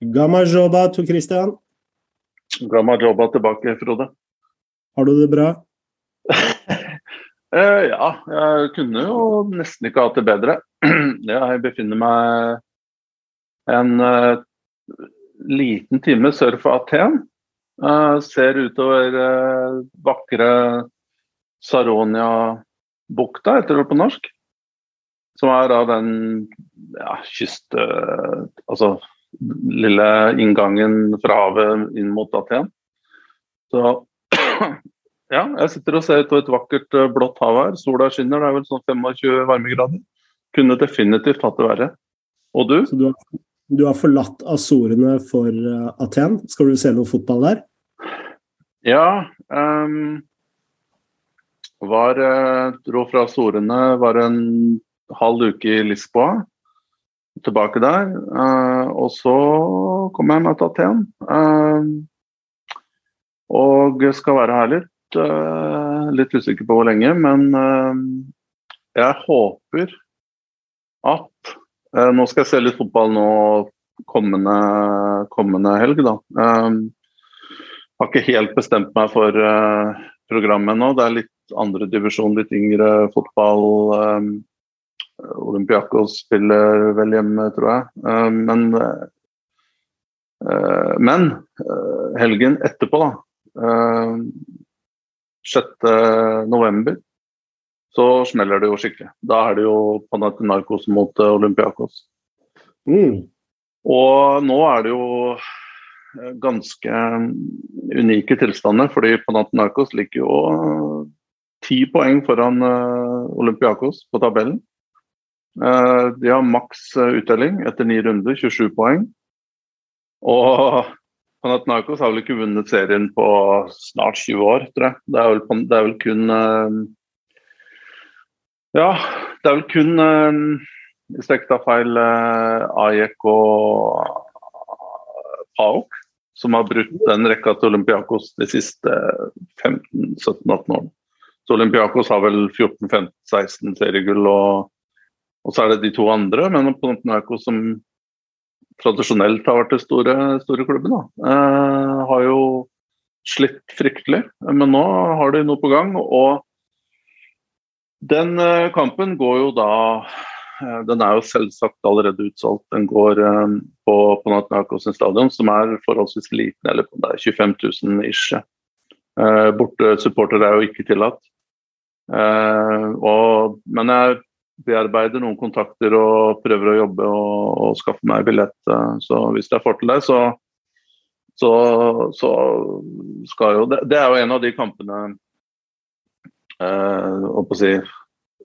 Gamma joba to Christian. Gamma joba tilbake, Frode. Har du det bra? eh, ja, jeg kunne jo nesten ikke hatt det bedre. jeg befinner meg en uh, liten time sør for Aten. Uh, ser utover uh, vakre Saronia-bukta, heter det på norsk. Som er da den ja, kyst... altså lille inngangen fra havet inn mot Aten. Så ja, jeg sitter og ser ut på et vakkert eh, blått hav her. Sola skinner, det er vel sånn 25 varmegrader. Kunne definitivt hatt det verre. Og du? Så du har, du har forlatt Azorene for uh, Aten. Skal du se noe fotball der? Ja. Um, var uh, Dro fra Azorene, var en halv uke i Lisboa tilbake der. Uh, og så kom jeg meg til Aten. Uh, og skal være her litt. Uh, litt usikker på hvor lenge, men jeg håper at Nå skal jeg se litt fotball nå kommende, kommende helg, da. har ikke helt bestemt meg for programmet nå. Det er litt andre divisjon, litt yngre fotball. Olympiakos spiller vel hjemme, tror jeg. Eh, men, eh, men eh, helgen etterpå, da 6. november, så smeller det jo skikkelig. Da er det jo Panathinaikos mot Olympiakos. Mm. Og nå er det jo ganske unike tilstander, fordi Panathinaikos ligger jo ti poeng foran Olympiakos på tabellen. Eh, de har maks eh, uttelling etter ni runder, 27 poeng. Og Panathinaikos har vel ikke vunnet serien på snart 20 år, tror jeg. Det er vel, det er vel kun eh, Ja, det er vel kun hvis jeg ikke tar feil, Ajek og Paok som har brutt den rekka til Olympiakos de siste 15-17-18 årene. Så Olympiakos har vel 14-15-16 seriegull og og så er det de to andre, men Panathinaiko som tradisjonelt har vært den store, store klubben, da, eh, har jo slitt fryktelig. Men nå har de noe på gang. Og den eh, kampen går jo da eh, Den er jo selvsagt allerede utsolgt. Den går eh, på Panathinaikos stadion, som er forholdsvis liten, eller det er 25 000 ish. Eh, Bortesupportere er jo ikke tillatt. Eh, og, men jeg bearbeider noen kontakter og prøver å jobbe og, og skaffe meg billett. Eh, så hvis jeg får til det, så, så, så skal jo det, det, er jo en av de kampene eh, si,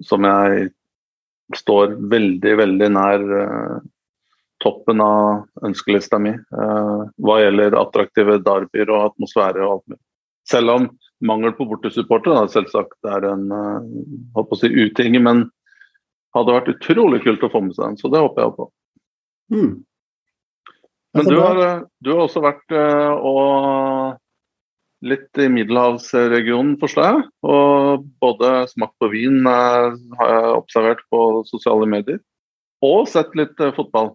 som jeg står veldig, veldig nær eh, toppen av ønskelista mi eh, hva gjelder attraktive derbyer og atmosfære og alt mulig. Selv om mangel på bortesupportere selvsagt er en uh, si, uting, men hadde vært utrolig kult å få med seg den, så det håper jeg på. Mm. Men du har, du har, også vært uh, og litt i middelhavsregionen, forstår jeg. Og både smakt på vin uh, har jeg observert på sosiale medier, og sett litt fotball.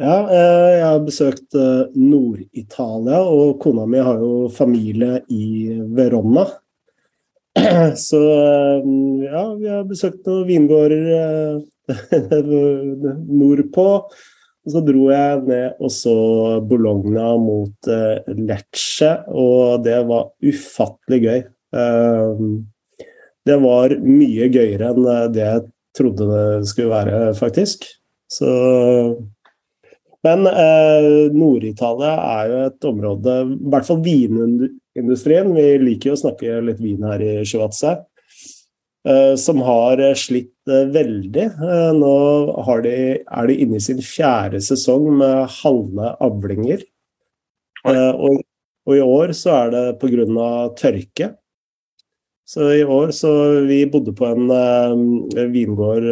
Ja, jeg har besøkt Nord-Italia, og kona mi har jo familie i Verona. Så ja, vi har besøkt noen vingårder eh, nordpå. Og så dro jeg ned og så Bologna mot uh, Lecce, og det var ufattelig gøy. Det var mye gøyere enn det jeg trodde det skulle være, faktisk. Så Men uh, Nord-Italia er jo et område, i hvert fall vinindustrien, vi liker jo å snakke litt vin her i Shivatse, eh, som har slitt eh, veldig. Eh, nå de, er de inne i sin fjerde sesong med halve avlinger. Og, og, i år så er det pga. tørke. Så i år så Vi bodde på en vingård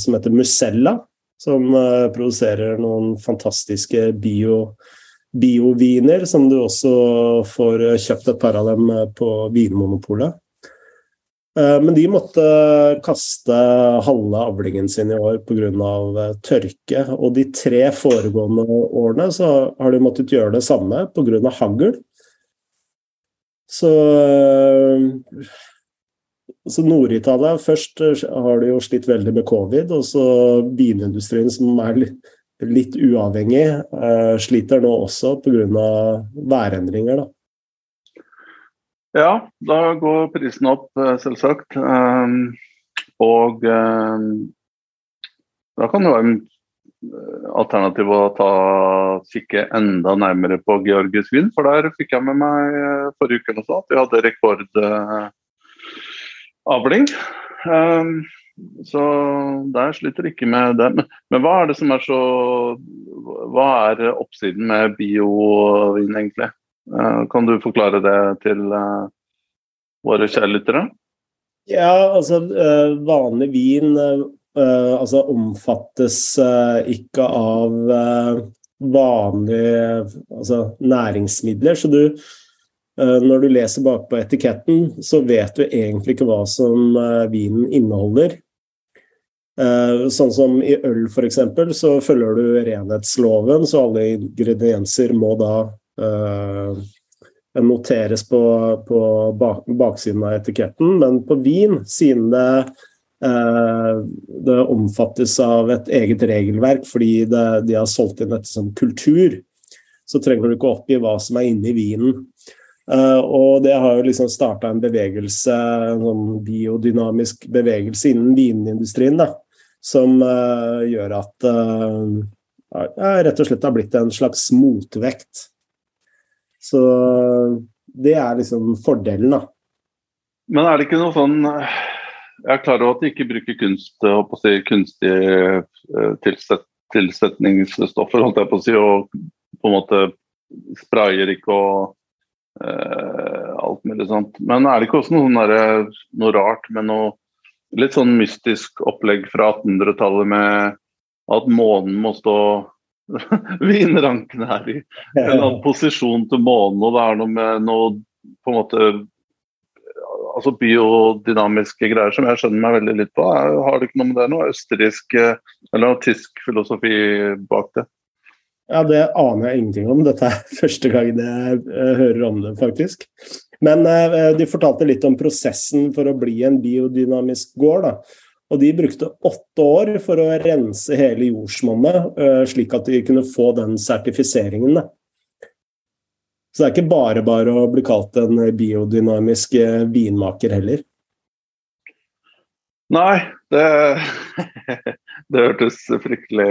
som heter Musella, som produserer noen fantastiske bio bioviner, som du også får kjøpt et par av dem på Vinmonopolet. Eh, men de måtte kaste halve avlingen sin i år pga. av tørke. Og de tre foregående årene så har de måttet gjøre det samme pga. hagl. Så, eh, så Nord-Italia Først har de jo slitt veldig med covid, og så binindustrien, som er litt, litt uavhengig, sliter nå også pga. værendringer. da. Ja, da går prisen opp, eh, selvsagt. Um, og da kan det være en eh, alternativ å ta, kikke enda nærmere på Georgisk vind, For der fikk jeg med meg forrige uke at vi hadde rekordavling. Så der sliter ikke med det. Men, men, hva er det som er så Hva er oppsiden med biovin, egentlig? Eh, kan du forklare det til eh, våre kjærlyttere? Ja, altså eh, vanlig vin altså omfattes ikke av vanlige altså næringsmidler. Så du, når du leser bakpå etiketten, så vet du egentlig ikke hva som vinen inneholder. Sånn som i øl f.eks., så følger du renhetsloven, så alle ingredienser må da uh, noteres på, på bak, baksiden av etiketten, men på vin, siden det, uh, det omfattes av et eget regelverk fordi det, de har solgt inn dette som kultur, så trenger du ikke oppgi hva som er inni vinen. Uh, og det har jo liksom starta en bevegelse, en sånn biodynamisk bevegelse innen vinindustrien, da, som uh, gjør at uh, rett og slett har blitt en slags motvekt så det er liksom fordelen, da. Men er det ikke noe sånn Jeg er klar over at de ikke bruker kunst, si, kunstige eh, tilsett, tilsetningsstoffer, holdt jeg på å si, og på en måte sprayer ikke og uh, alt mulig sånt. Men er det ikke også noe, sånn noe rart med noe litt sånn mystisk opplegg fra 1800-tallet med at månen må stå vinrankene her i en annen posisjon til månen, og det er noe med noe på en måte altså biodynamiske greier som jeg skjønner meg veldig litt på. Har det ikke noe med det noe østerriksk eller noe tysk filosofi bak det? Ja, Det aner jeg ingenting om. Dette er første gang jeg hører om det, faktisk. Men uh, de fortalte litt om prosessen for å bli en biodynamisk gård. da. Og de brukte åtte år for å rense hele jordsmonnet, eh, slik at de kunne få den sertifiseringen. Så det er ikke bare bare å bli kalt en biodynamisk eh, vinmaker heller. Nei, det, det hørtes fryktelig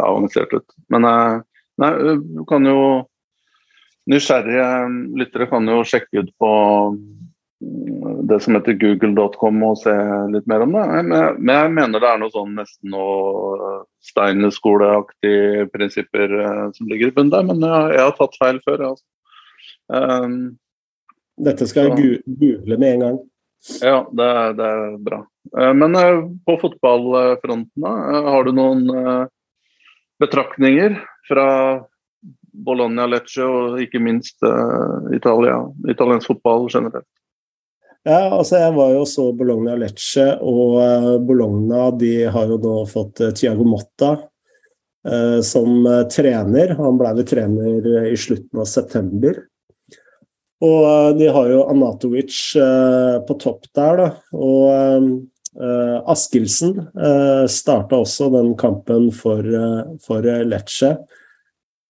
avansert ut. Men eh, nei, du kan jo Nysgjerrige lyttere kan jo sjekke ut på det som heter google.com og se litt mer om det. Men jeg mener det er noe sånn nesten noe steinerskoleaktige prinsipper eh, som ligger i bunnen der, men jeg, jeg, har tatt feil før. Altså. Um, Dette skal jeg google med en gang. Ja, det, det er bra. Uh, men uh, på fotballfronten, da, har du noen betraktninger fra Bologna Lecce og ikke minst Italia, italiensk fotball generelt? Ja, altså Jeg var jo så Bologna Lecce, og uh, Bologna de har jo nå fått uh, Tiago Motta uh, som trener. Han ble vel trener i slutten av september. Og de har jo Anatovic på topp der, da. Og Askildsen uh, starta også den kampen for, for Lecce.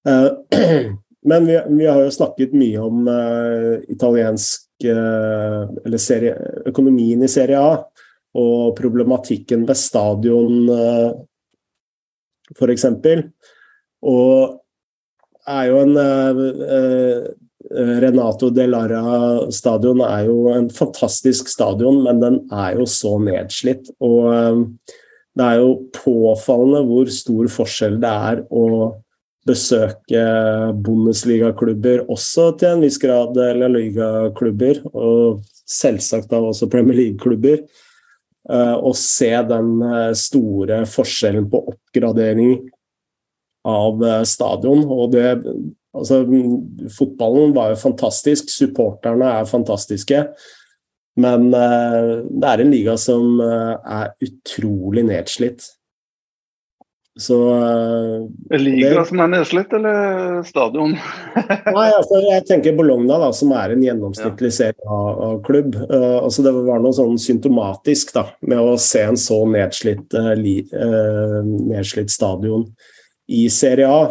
men vi, vi, har jo snakket mye om italiensk uh, eller serie, økonomien i Serie A og problematikken ved stadion, uh, f.eks. Og er jo en uh, Renato de Lara stadion er jo en fantastisk stadion, men den er jo så nedslitt. Og det er jo påfallende hvor stor forskjell det er å besøke Bundesliga-klubber, også til en viss grad La Liga-klubber, og selvsagt da også Premier League-klubber. Eh, og se den eh, store forskjellen på oppgradering av eh, stadion. Og det Altså, fotballen var jo fantastisk, supporterne er fantastiske. Men det er en liga som er utrolig nedslitt. Så Liga det, som er nedslitt, eller stadion? nei, altså, jeg tenker Bologna, da, som er en gjennomsnittlig ja. serie Uh, altså, det var noe sånn symptomatisk da, med å se en så nedslitt, uh, li, uh, nedslitt stadion i Serie A.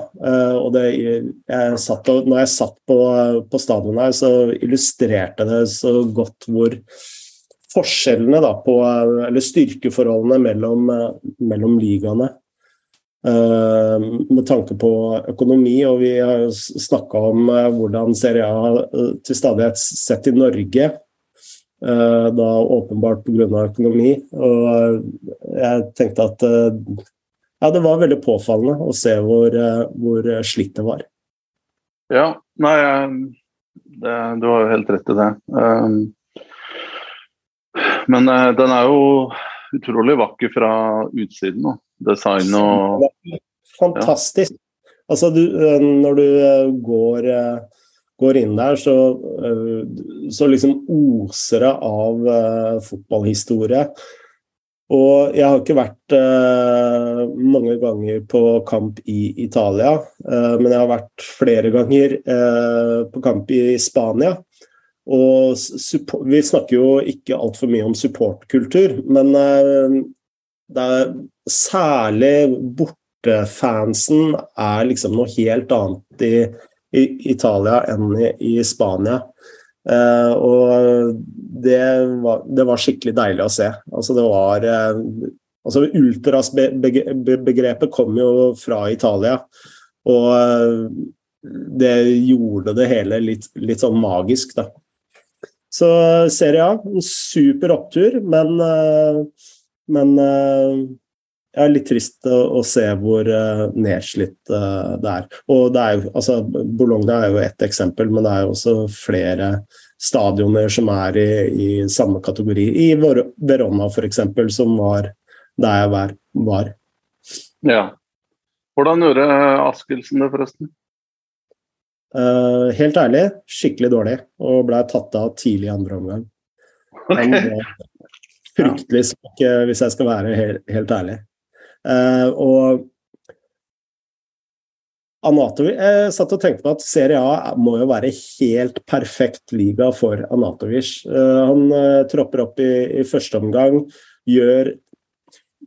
og det, jeg satt, når jeg satt på, på stadion her, så illustrerte det så godt hvor forskjellene da, på, eller styrkeforholdene mellom, mellom ligaene Eh, med tanke på økonomi, og vi har jo snakka om eh, hvordan Serie A eh, til stadighet sett i Norge. Da åpenbart pga. økonomi. Og jeg tenkte at ja, det var veldig påfallende å se hvor, hvor slitt det var. Ja, nei, det, du har jo helt rett i det. Men den er jo utrolig vakker fra utsiden. Nå design og Fantastisk. Ja. Altså, du, eh, når du eh, går, eh, går inn der, så, så liksom oser det av fotballhistorie. Og jeg har ikke vært uh, mange ganger på kamp i Italia, uh, men jeg har vært flere ganger på kamp i Spania. Og vi snakker jo ikke altfor mye om supportkultur, men det er særlig bortefansen er liksom noe helt annet i, i Italia enn i, i Spania. Eh, og det var, det var, skikkelig deilig å se. Altså det var eh, altså Ultras-begrepet kom jo fra Italia. Og uh, det gjorde det hele litt, litt sånn magisk, da. Så Serie A, en super opptur, men men uh, jeg er litt trist å, se hvor uh, nedslitt uh, det er. Og det er jo, altså, Bologna er jo ett eksempel, men det er jo også flere stadioner som er i, i samme kategori. I Verona f.eks., som var der jeg var. var. Ja. Hvordan gjorde Askildsen det, forresten? Uh, helt ærlig, skikkelig dårlig, og ble tatt av tidlig i andre omgang. Han var fryktelig svak, hvis jeg skal være helt, helt ærlig. Uh, og Anatovic, Jeg satt og tenkte på at Serie A må jo være helt perfekt liga for Anatovic. Uh, han uh, tropper opp i, i, første omgang, gjør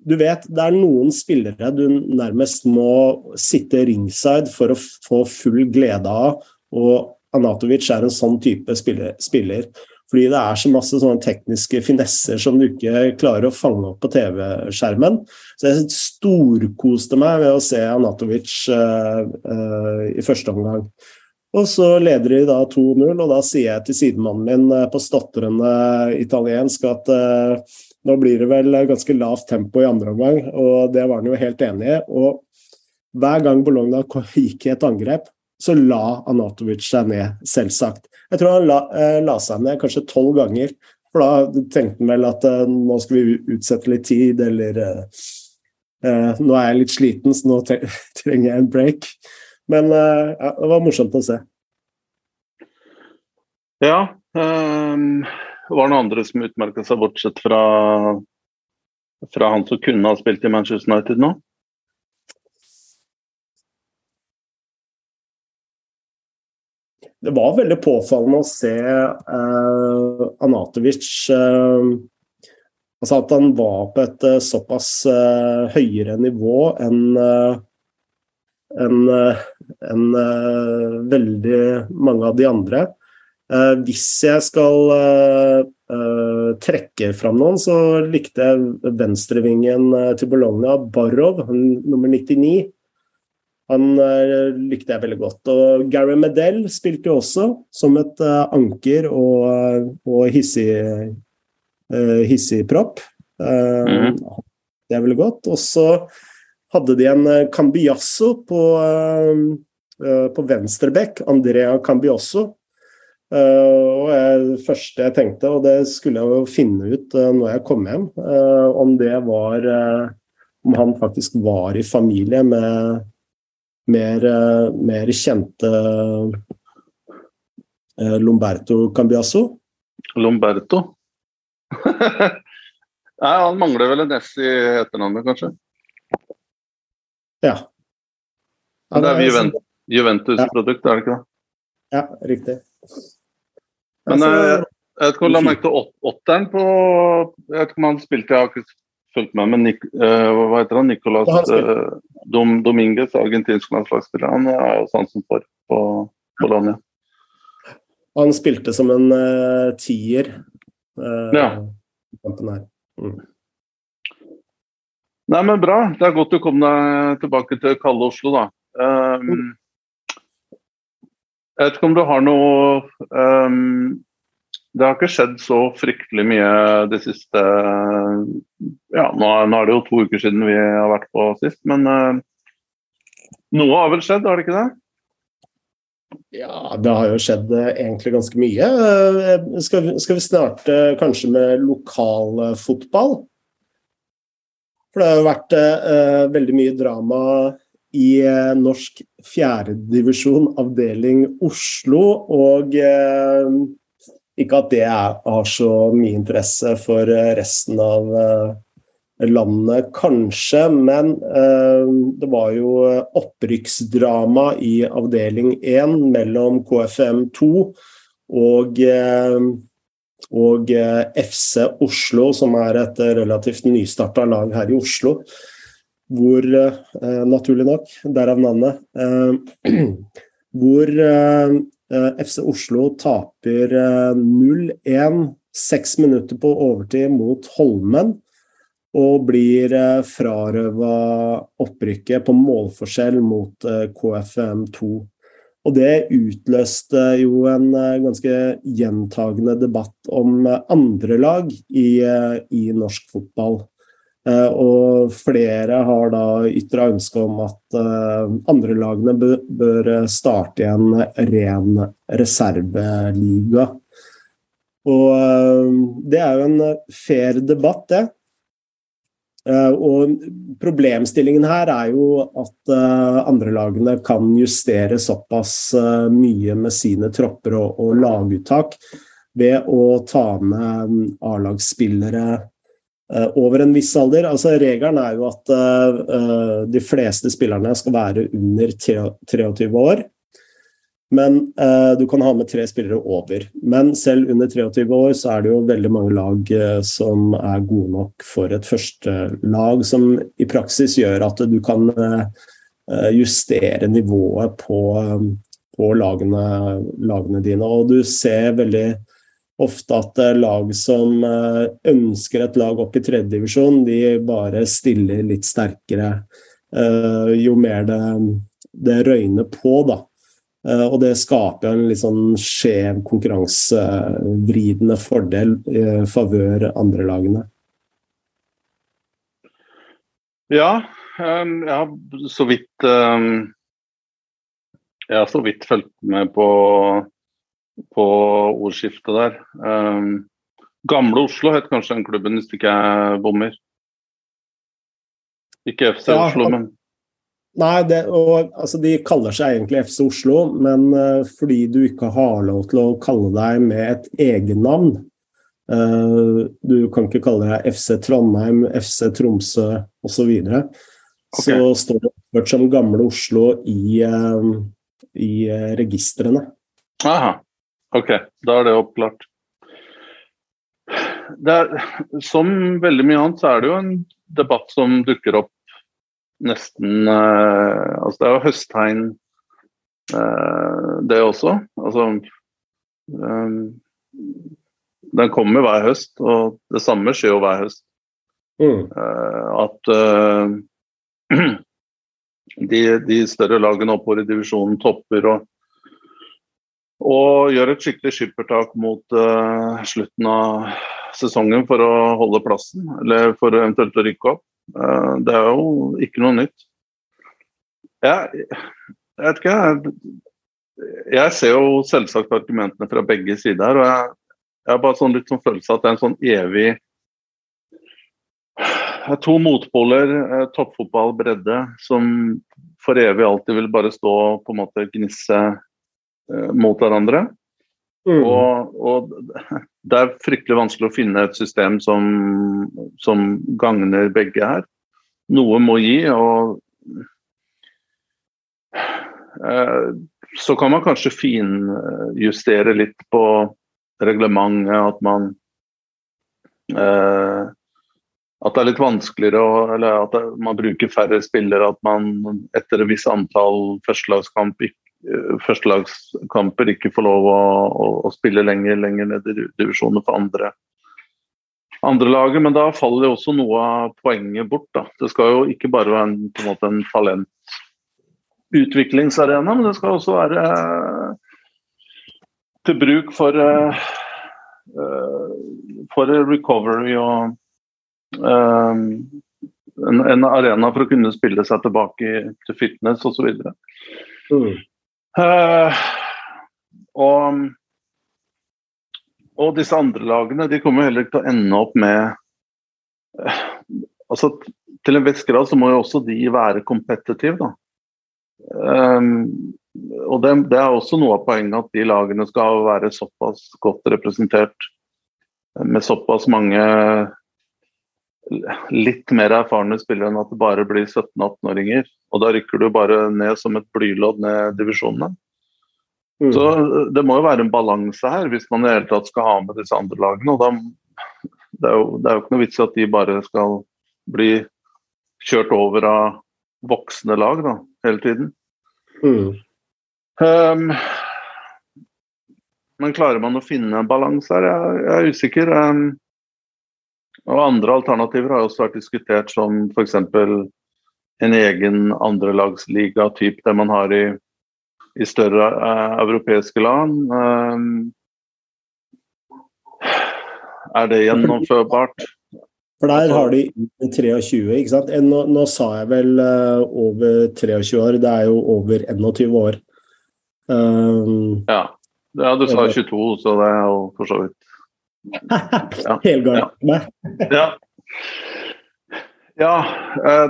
Du vet, det er noen spillere du nærmest må sitte ringside for å få full glede av, og Anatovic er en sånn type spiller. spiller. Fordi det er så masse sånne tekniske finesser som du ikke klarer å fange opp på TV-skjermen. Så jeg storkoste meg ved å se Anatovic uh, uh, i første omgang. Og så leder de da 2-0, og da sier jeg til sidemannen min uh, på stotrende italiensk at nå blir det vel ganske lavt tempo i andre omgang, og det var han jo helt enig i. Og hver gang Bologna gikk i et angrep, så la Anatovic seg ned, selvsagt. Jeg tror han la, eh, la seg ned kanskje tolv ganger. For da tenkte han vel at uh, nå skal vi utsette litt tid, eller eh, uh, Nå er jeg litt sliten, så nå trenger jeg en break. Men ja, det var morsomt å se. Ja. Um, var det noen andre som utmerka seg, bortsett fra, fra han som kunne ha spilt i Manchester United nå? Det var veldig påfallende å se uh, Anatovic uh, altså At han var på et uh, såpass høyere nivå enn enn en, veldig mange av de andre. hvis jeg skal trekke fram noen, så likte jeg venstrevingen til Bologna, Barrov, nummer 99. Han uh, likte jeg veldig godt. Og Gary Medell spilte jo også som et uh, anker og, uh, og hissig, hissig propp. Mm. Det er veldig godt. Og så hadde de en Cambiasso på, på venstrebekk. Andrea Cambiasso. og det første jeg tenkte, og det skulle jeg jo finne ut når jeg kom hjem, om det var Om han faktisk var i familie med mer, eh, mer kjente eh, Lomberto Cambiasso. Lomberto? Nei, han mangler vel en S i etternavnet, kanskje. Ja. ja det er Juvent Juventus-produkt, er det ikke det? Ja, riktig. Men altså, jeg, jeg vet ikke om han la merke til åtteren på Jeg vet ikke om han spilte, i fulgt med, men Nik, uh, hva heter han? Nicolas uh, Dom, Dominguez, argentinsk landslagsspiller. Han er jo sansen for på Bologna. Han spilte som en uh, tier uh, ja. kampen her. Mm. Nei, men bra. Det er godt du kom deg tilbake til kalde Oslo, da. Um, jeg vet ikke om du har noe um, Det har ikke skjedd så fryktelig mye de siste Ja, nå nå er, det jo to uker siden vi har vært på sist, men uh, noe har vel skjedd, har det ikke det? Ja, det har jo skjedd uh, egentlig ganske mye. Skal skal, skal, vi starte kanskje med lokalfotball? For det har jo vært veldig mye drama i eh, norsk fjerdedivisjon, avdeling Oslo. Og eh, ikke at det er, har så mye interesse for eh, resten av landet, kanskje, men det var jo opprykksdrama i avdeling 1 mellom KFM2 og og FC Oslo, som er et relativt nystarta lag her i Oslo hvor eh, Naturlig nok, derav navnet. Eh, hvor eh, FC Oslo taper 0-1 seks minutter på overtid mot Holmen. Og blir frarøva opprykket på målforskjell mot KFM2. Og det utløste jo en ganske gjentagende debatt om andre lag i, i norsk fotball. Eh, og flere har da ytra ønske om at uh, andre lagene bør starte i en ren reserveliga. Og det er jo en fair debatt, det. Og problemstillingen her er jo at andre lagene kan justere såpass mye med sine tropper og, og laguttak ved å ta med A-lagsspillere Eh, over en viss alder. Altså, regelen er jo at uh, de fleste spillerne skal være under 23 år. Men uh, du kan ha med tre spillere over. Men selv under 23 år så er det jo veldig mange lag uh, som er gode nok for et førstelag, som i praksis gjør at du kan justere nivået på, på lagene, lagene dine. Og du ser veldig ofte at lag som eh, ønsker et lag opp i tredjedivisjon, de bare stiller litt sterkere eh, jo mer det, det røyner på, da. Eh, og det skaper en litt sånn skjev konkurransevridende fordel i favør andre lagene. Ja, jeg har så vidt Jeg har så vidt fulgt med på på ordskiftet der. Um, Gamle Oslo het kanskje den klubben, hvis ikke jeg bommer. Ikke FC ja, Oslo, men Nei, det, og, altså, de kaller seg egentlig FC Oslo, men uh, fordi du ikke har lov til å kalle deg med et egennavn uh, Du kan ikke kalle deg FC Trondheim, FC Tromsø osv. Så, videre, okay. så står det oppført som Gamle Oslo i, uh, i registrene. Aha. Ok, da er det oppklart. Det er, som veldig mye annet så er det jo en debatt som dukker opp nesten eh, Altså det er jo høsttegn, eh, det også. Altså eh, Den kommer hver høst, og det samme skjer jo hver høst. Mm. Eh, at eh, de, de, større lagene oppover i divisjonen topper og og gjør et skikkelig skippertak mot uh, slutten av sesongen for å holde plassen, eller for eventuelt å rykke opp. Uh, det er jo ikke noe nytt. Jeg, jeg vet ikke, jeg, jeg ser jo selvsagt argumentene fra begge sider. og jeg, jeg har bare sånn litt sånn følelse av at det er en sånn evig To motpoler, eh, toppfotball, bredde, som for evig alltid vil bare stå på en måte gnisse mot hverandre. Mm. Og, og, det er fryktelig vanskelig å finne et system som, som gagner begge her. Noe må gi, og eh, så kan man kanskje finjustere litt på reglementet, at man eh, At det er litt vanskeligere å, eller at man bruker færre spillere, at man etter et visst antall førstelagskamp, førstelagskamper ikke får lov å, å, å spille lenger, lenger ned i divisjoner for andre andre laget, men da faller jo også noe av poenget bort. Da. Det skal jo ikke bare være en, på en, måte en talentutviklingsarena, men det skal også være uh, til bruk for, uh, for recovery og en, arena for å kunne spille seg tilbake til fitness osv. Mm. Og og disse andre lagene de kommer heller ikke til å ende opp med uh, altså Til en viss grad så må jo også de være kompetitive. Um, og det, det, er også noe av poenget at de lagene skal være såpass godt representert med såpass mange litt mer erfarne spillere enn at det bare blir 17-18-åringer. Og da rykker du bare ned som et blylodd ned divisjonene. Mm. Så Det må jo være en balanse her, hvis man i hele tatt skal ha med disse andre lagene. og da, det, er jo, det er jo ikke noe vits i at de bare skal bli kjørt over av voksne lag da, hele tiden. Mm. Um, men klarer man å finne en balanse her? Jeg, jeg, er usikker. Um, og Andre alternativer har også vært diskutert, som f.eks. en egen andrelagsliga, typ det man har i i større uh, europeiske land. Um, er det gjennomførbart? For der har de 23, ikke sant. Nå, nå sa jeg vel uh, over 23 år, det er jo over 21 år. Um, ja. ja. du sa 22, så det er jo for så vidt ja. Helgalt meg. ja. Ja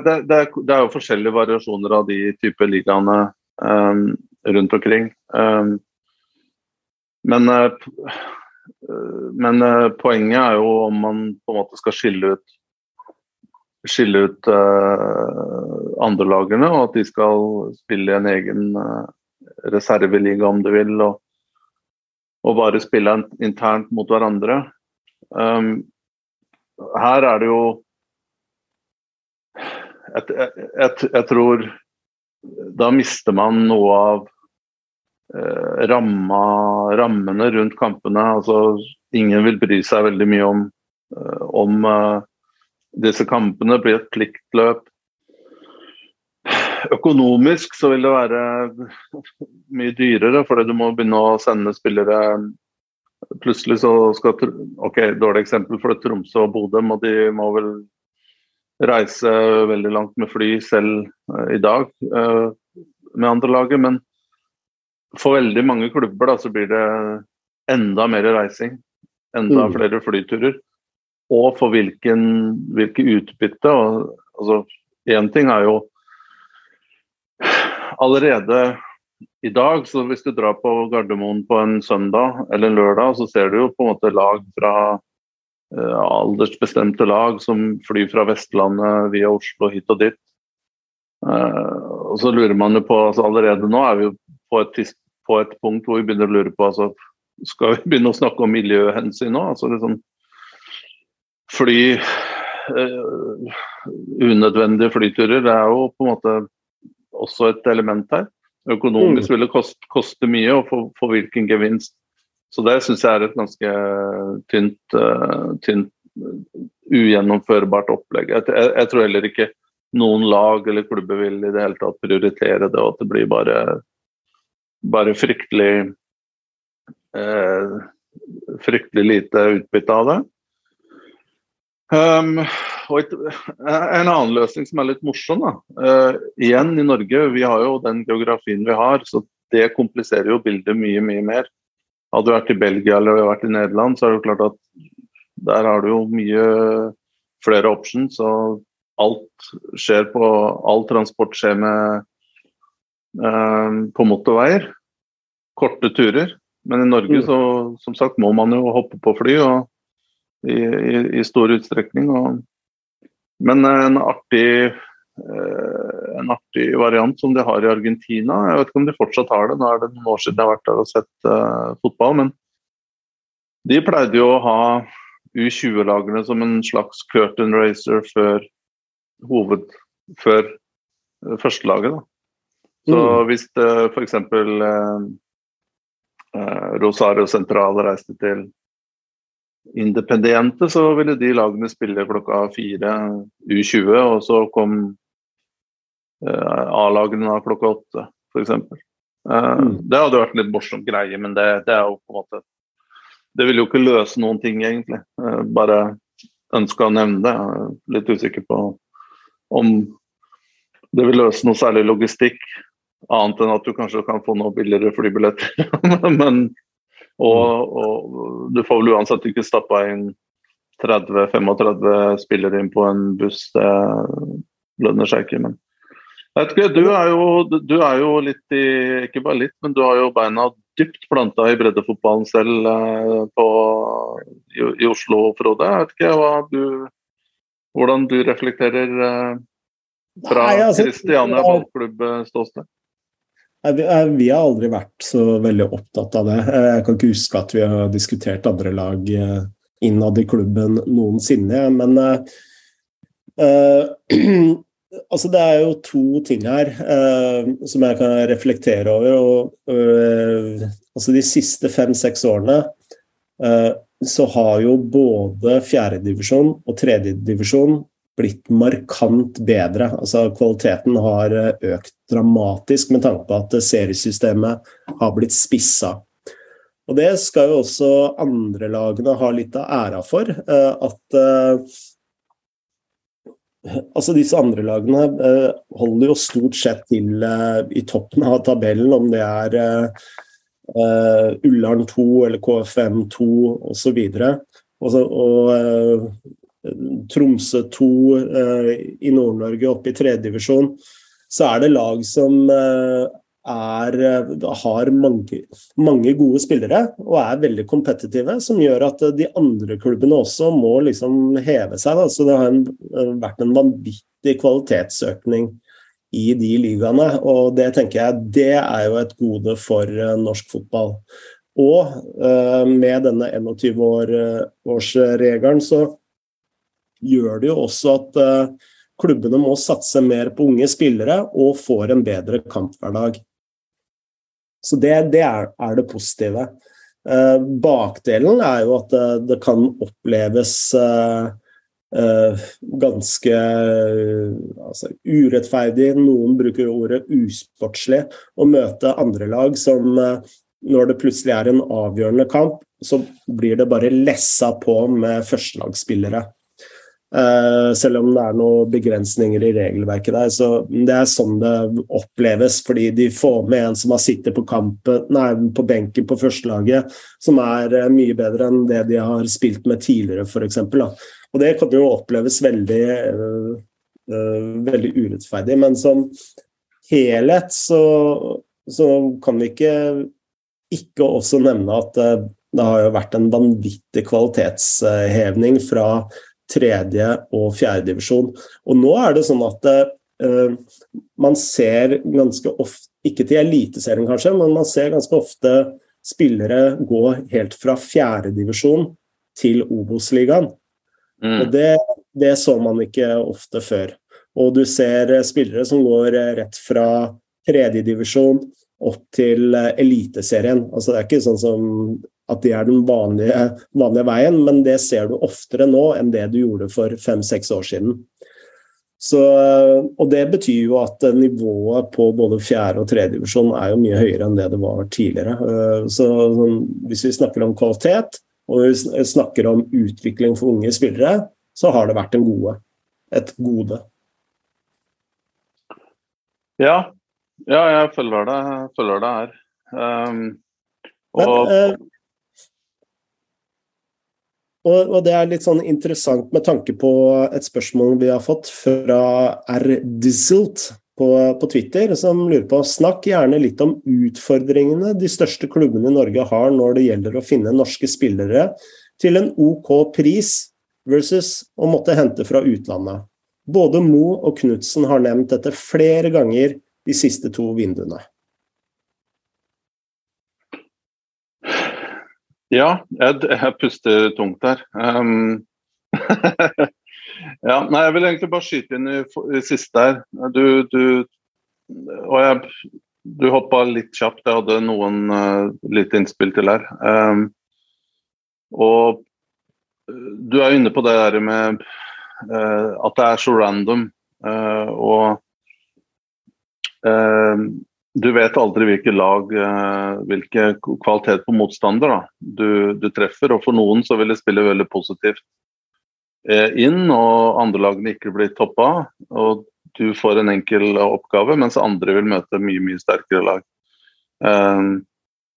det, det, det, er jo forskjellige variasjoner av de type ligaene. Um, rundt omkring. Um, men, uh, men uh, poenget er jo om man på en måte skal skille ut skille ut uh, andrelagene, og at de skal spille en egen uh, reserveliga, om du vil, og, og bare spille internt mot hverandre. Um, her er det jo jeg, jeg, jeg, tror da mister man noe av eh, ramma, rammene rundt kampene. Altså, ingen vil bry seg veldig mye om, eh, om eh, disse kampene. blir et pliktløp. Økonomisk så vil det være mye dyrere, fordi du må begynne å sende spillere Plutselig så skal ok, Dårlig eksempel for Tromsø og Bodø, og de må vel reise veldig langt med fly selv uh, i dag uh, med andre laget, men for veldig mange klubber da, så blir det enda mer reising. Enda mm. flere flyturer. Og for hvilken, hvilke utbytte. Og, altså, Én ting er jo allerede i dag, så hvis du drar på Gardermoen på en søndag eller en lørdag, så ser du jo på en måte lag fra aldersbestemte lag som flyr fra Vestlandet via Oslo hit og dit. Uh, og så lurer man jo på altså Allerede nå er vi på et, på et, punkt hvor vi begynner å lure på altså, Skal vi begynne å snakke om miljøhensyn nå? Altså liksom Fly uh, Unødvendige flyturer det er jo på en måte også et element her. Økonomisk mm. vil det koste, koste mye, og for, for, hvilken gevinst. Så det syns jeg er et ganske tynt, uh, tynt ugjennomførbart opplegg. Jeg, jeg, tror heller ikke noen lag eller klubber vil i det hele tatt prioritere det, og at det blir bare, bare fryktelig uh, fryktelig lite utbytte av det. Um, et, en annen løsning som er litt morsom, da. Uh, igjen i Norge, vi har jo den geografien vi har, så det kompliserer jo bildet mye, mye mer. Hadde du vært i Belgia eller vært i Nederland, så er det jo klart at der har du jo mye flere options. og alt skjer på All transport skjer med eh, på motorveier. Korte turer. Men i Norge mm. så som sagt må man jo hoppe på fly og, i, i, i, stor utstrekning. Og, men en artig, en artig variant som de har i Argentina Jeg vet ikke om de fortsatt har det, nå er det noen år siden jeg har vært der og sett uh, fotball. Men de pleide jo å ha U20-lagene som en slags curtain racer før hoved før førstelaget. da. Så mm. hvis uh, f.eks. Eh, eh, Rosario Central reiste til Independiente, så ville de lagene spille klokka fire U20, og så kom eh, A-lagene da klokka åtte, f.eks. Eh, mm. Det hadde vært en litt morsom greie, men det, det, er jo på en måte Det vil jo ikke løse noen ting, egentlig. Eh, bare ønska å nevne det. Litt usikker på om det vil løse noe særlig logistikk, annet enn at du kanskje kan få noe billigere flybilletter. Men, og, og, du får vel uansett ikke stappa inn 30-35 spillere inn på en buss. Det lønner seg ikke. men du er, jo, du er jo litt i Ikke bare litt, men du har jo beina dypt planta i breddefotballen selv eh, på, i, i, Oslo, Frode. Jeg vet ikke du, hvordan du reflekterer eh, fra altså, Kristiania ballklubb-ståsted? Vi, vi har aldri vært så veldig opptatt av det. Jeg kan ikke huske at vi har diskutert andre lag eh, innad i klubben noensinne. Men uh, altså det er jo to ting her eh, som jeg kan reflektere over. Og, uh, altså de siste fem-seks årene så har jo både fjerdedivisjon og tredjedivisjon blitt markant bedre. Altså Kvaliteten har eh, økt dramatisk med tanke på at seriesystemet har blitt spissa. Og Det skal jo også andre lagene ha litt av æra for. Eh, at altså disse andre lagene eh, holder jo stort sett til eh, i toppen av tabellen, om det er eh, Ullern 2 eller KFM 2 osv. Og, så, og Tromsø 2 eh, i Nord-Norge oppe i tredjedivisjon, så er det lag som eh, er, eh, har mange, mange, gode spillere og er veldig kompetitive, som gjør at de andre klubbene også må liksom heve seg. Da. Så det har en, vært en vanvittig kvalitetsøkning i de ligaene, og det tenker jeg det er jo et gode for norsk fotball. Og uh, med denne 21-årsregelen så gjør det jo også at uh, klubbene må satse mer på unge spillere og får en bedre kamphverdag. Så det, det er, er, det positive. Uh, bakdelen er jo at det, det kan oppleves ganske altså, urettferdig, noen bruker ordet usportslig, å møte andre lag som når det plutselig er en avgjørende kamp, så blir det bare lessa på med førstelagsspillere. Uh, selv om det er noen begrensninger i regelverket der. så Det er sånn det oppleves, fordi de får med en som har sittet på, kampen, nei, på benken på førstelaget, som er uh, mye bedre enn det de har spilt med tidligere, f.eks. Og det kan jo oppleves veldig, uh, veldig urettferdig. Men som helhet så, så, kan vi ikke ikke også nevne at det har jo vært en vanvittig kvalitetshevning fra tredje- og fjerdedivisjon. Og nå er det sånn at uh, man ser ganske ofte, ikke til Eliteserien kanskje, men man ser ganske ofte spillere gå helt fra fjerdedivisjon til Obos-ligaen. Mm. Og det, det, så man ikke ofte før. Og du ser spillere som går rett fra tredjedivisjon opp til Eliteserien. Altså det er ikke sånn som at det er den vanlige, vanlige, veien, men det ser du oftere nå enn det du gjorde for fem-seks år siden. Så, og Det betyr jo at nivået på både fjerde- og tredjedivisjon er jo mye høyere enn det det var tidligere. Så Hvis vi snakker om kvalitet og vi snakker om utvikling for unge spillere, så har det vært en gode. et gode. Ja, ja jeg følger det, jeg følger det her. Um, og... Men, uh, og, og, det er litt sånn interessant med tanke på et spørsmål vi har fått fra R. Dizzelt. på, på, Twitter som lurer på Snakk gjerne litt om utfordringene de største klubbene i Norge har når det gjelder å finne norske spillere til en OK pris versus å måtte hente fra utlandet. Både Mo og Knutsen har nevnt dette flere ganger de siste to vinduene. Ja, jeg, jeg puster tungt her. Um, ja, nei, jeg vil egentlig bare skyte inn i, i siste her. Du, du, og jeg, du hoppa litt kjapt. Jeg hadde noen uh, litt innspill til her. Um, og du er inne på det der med uh, at det er så random. Uh, og du vet aldri hvilke lag, hvilke kvalitet på motstander du, du, treffer. Og for noen så vil det spille veldig positivt Eh, inn, og andre lagene ikke blir toppa. Og du får en enkel oppgave, mens andre vil møte mye mye sterkere lag. Um,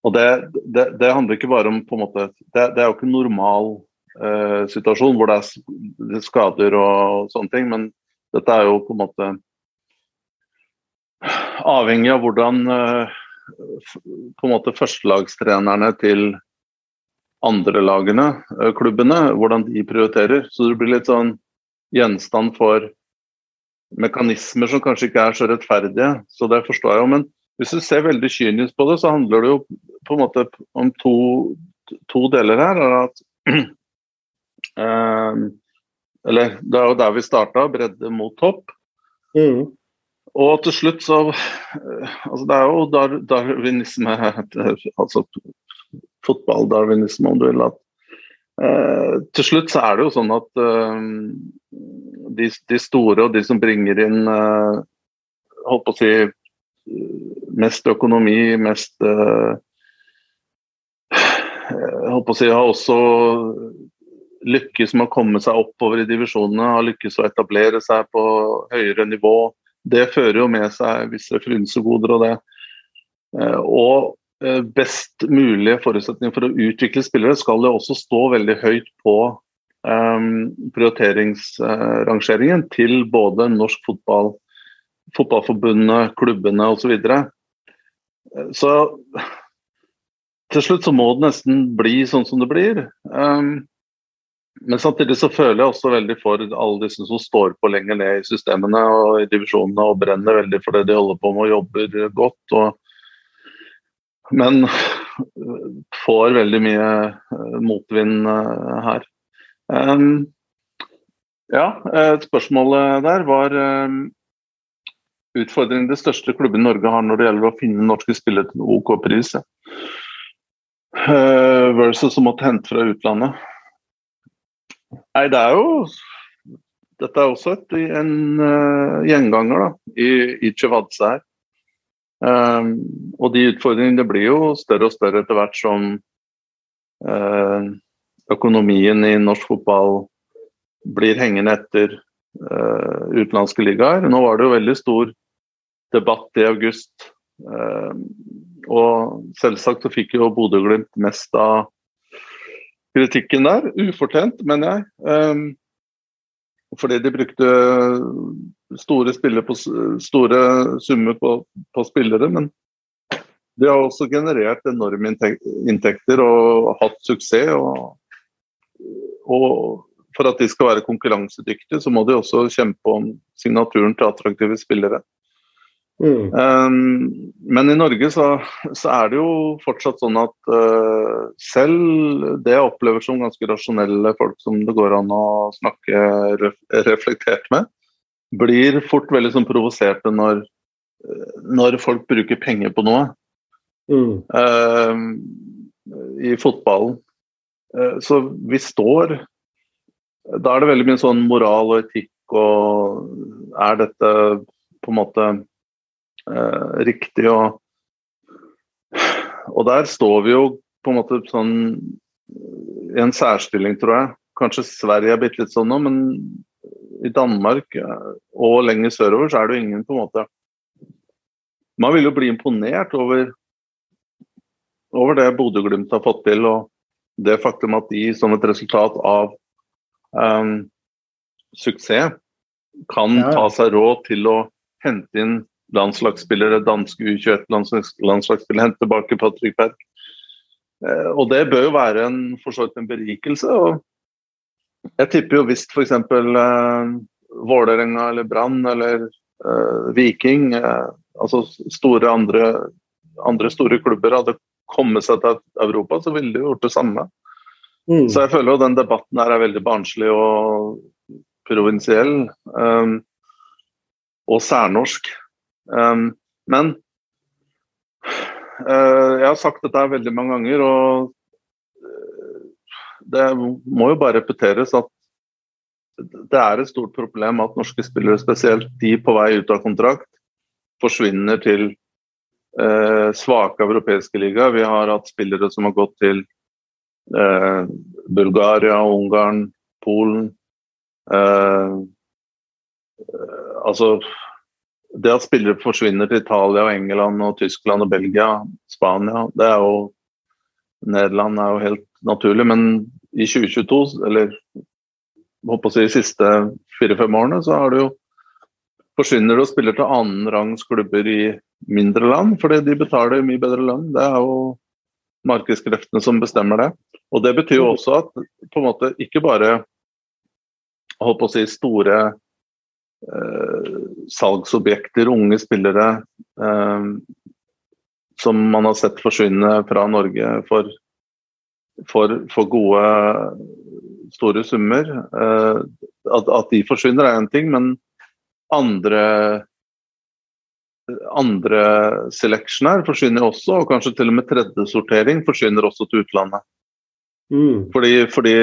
og det, det, det, handler ikke bare om på en måte, Det, det er jo ikke en normal uh, situasjon hvor det er skader og sånne ting, men dette er jo på en måte avhengig av hvordan uh, på en måte førstelagstrenerne til andre lagene, eh, klubbene, hvordan de prioriterer. Så det blir litt sånn gjenstand for mekanismer som kanskje ikke er så rettferdige. Så det forstår jeg jo. Men hvis du ser veldig kynisk på det, så handler det jo på en måte om to, to deler her. at eh, Eller det er jo der vi starta, bredde mot topp. Mm. Og til slutt så eh, altså Det er jo dar, darwinisme altså fotball-darwinisme, om du vil. at eh, Til slutt så er det jo sånn at eh, de, de, store og de som bringer inn eh, holdt på å si mest økonomi, mest eh, holdt på å si, har også lykkes med å komme seg oppover i divisjonene, har lykkes å etablere seg på høyere nivå. Det fører jo med seg visse frynsegoder og det. Eh, og Eh, best mulige forutsetninger for å utvikle spillere, skal jo også stå veldig høyt på um, prioriteringsrangeringen til både norsk fotball, fotballforbundet, klubbene osv. Så, videre. Eh, så til slutt så må det nesten bli sånn som det blir. Men samtidig så føler jeg også veldig for alle disse som står på lenger ned i systemene og i divisjonene og brenner veldig for det de holder på med og jobber godt. og men får veldig mye eh, motvind her. her. Ja, spørsmålet der var utfordringen de største klubbene Norge har når det gjelder å finne norske spillere til OK pris. Uh, versus å måtte hente fra utlandet. Nei, det er jo Dette er også et, en uh, gjenganger da, i, i Chivadze her. Um, og de utfordringene blir jo større og større etter hvert som uh, økonomien i norsk fotball blir hengende etter uh, utenlandske ligaer. Nå var det jo veldig stor debatt i august. Uh, og selvsagt så fikk jo Bodø-Glimt mest av kritikken der. Ufortjent, mener jeg. Um, fordi de brukte store, på, store summer på, på, spillere. Men de har også generert enorme inntekter og hatt suksess. Og, og, for at de skal være konkurransedyktige, så må de også kjempe om signaturen til attraktive spillere. Mm. Um, men i Norge så, så, er det jo fortsatt sånn at uh, selv det jeg opplever som ganske rasjonelle folk som det går an å snakke ref reflektert med, blir fort veldig sånn provoserte når, når folk bruker penger på noe. Mm. Uh, I fotballen. Uh, så vi står Da er det veldig mye sånn moral og etikk og er dette på en måte riktig. Og, og der står vi jo på en måte sånn i en særstilling, tror jeg. Kanskje Sverige er bitte litt sånn nå, men i Danmark eh, og lenger sørover så er det jo ingen på en måte Man vil jo bli imponert over, over det Bodø-Glimt har fått til, og det faktum at de som et resultat av um, suksess kan ta seg råd til å hente inn landslagsspillere, danske U21-landslagsspillere, hente tilbake Patrick Berg. Eh, og det bør jo være en, for så vidt en berikelse. og Jeg tipper jo hvis f.eks. Eh, Vålerenga eller Brann eller eh, Viking, eh, altså store andre, andre store klubber, hadde kommet seg til Europa, så ville de gjort det samme. Mm. Så jeg føler jo den debatten her er veldig barnslig og provinsiell. Um, og særnorsk. Um, men uh, jeg har sagt dette veldig mange ganger, og uh, det må jo bare repeteres at det er et stort problem at norske spillere, spesielt de på vei ut av kontrakt, forsvinner til uh, svake europeiske ligaer. Vi har hatt spillere som har gått til Bulgaria, Ungarn, Polen. altså det at spillere forsvinner til Italia, og England, og Tyskland og Belgia, Spania det er jo Nederland er jo helt naturlig, men i 2022, eller håper å si de siste fire-fem årene, så har det jo forsvinner det og spiller til annenrangs klubber i mindre land, fordi de betaler mye bedre lønn. Det er jo markedskreftene som bestemmer det. Og Det betyr jo også at på en måte ikke bare holdt på å si store salgsobjekter, unge spillere eh, som man har sett forsvinne fra Norge for, for, for gode, store summer. Eh, at, at, de forsvinner er én ting, men andre andre seleksjoner forsvinner også, og kanskje til og med tredje sortering forsvinner også til utlandet. Mm. Fordi, fordi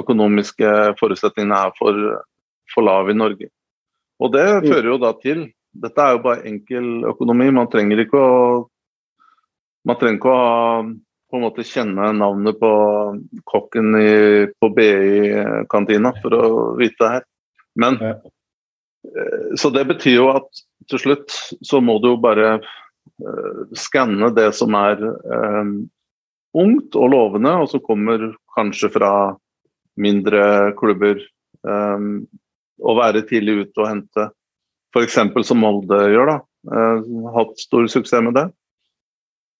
økonomiske forutsetningene er for, for lav i Norge. Og det mm. fører jo da til Dette er jo bare enkel økonomi. Man trenger ikke å man trenger ikke å på en måte kjenne navnet på kokken i, på BI-kantina for å vite det her. Men eh, Så det betyr jo at til slutt så må du jo bare uh, skanne det som er uh, ungt og lovende, og som kommer kanskje fra mindre klubber. Um, å være tidlig ute og hente. F.eks. som Molde gjør. da. Uh, hatt stor suksess med det.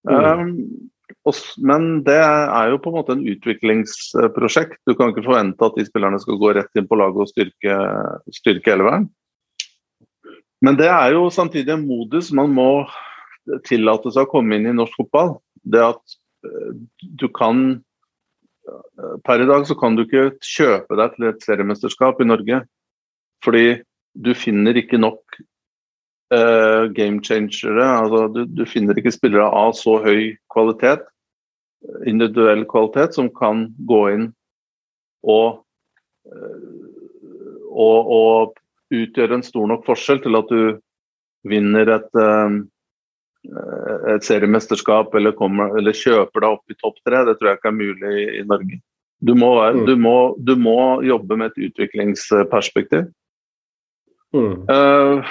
Mm. Um, men det er jo på en måte en utviklingsprosjekt. Du kan ikke forvente at de spillerne skal gå rett inn på laget og styrke, styrke elveren. Men det er jo samtidig en modus man må tillate seg å komme inn i norsk fotball. Det at uh, du kan Per i dag så kan du ikke kjøpe deg til et seriemesterskap i Norge fordi du finner ikke nok uh, game changere. Altså, du, du, finner ikke spillere av så høy kvalitet, individuell kvalitet, som kan gå inn og, uh, og, og utgjøre en stor nok forskjell til at du vinner et, uh, et seriemesterskap eller, kommer, eller, kjøper deg opp i topp tre. Det tror jeg ikke er mulig i, i Norge. Du må, mm. du, må, du må, jobbe med et utviklingsperspektiv. Mm. Uh,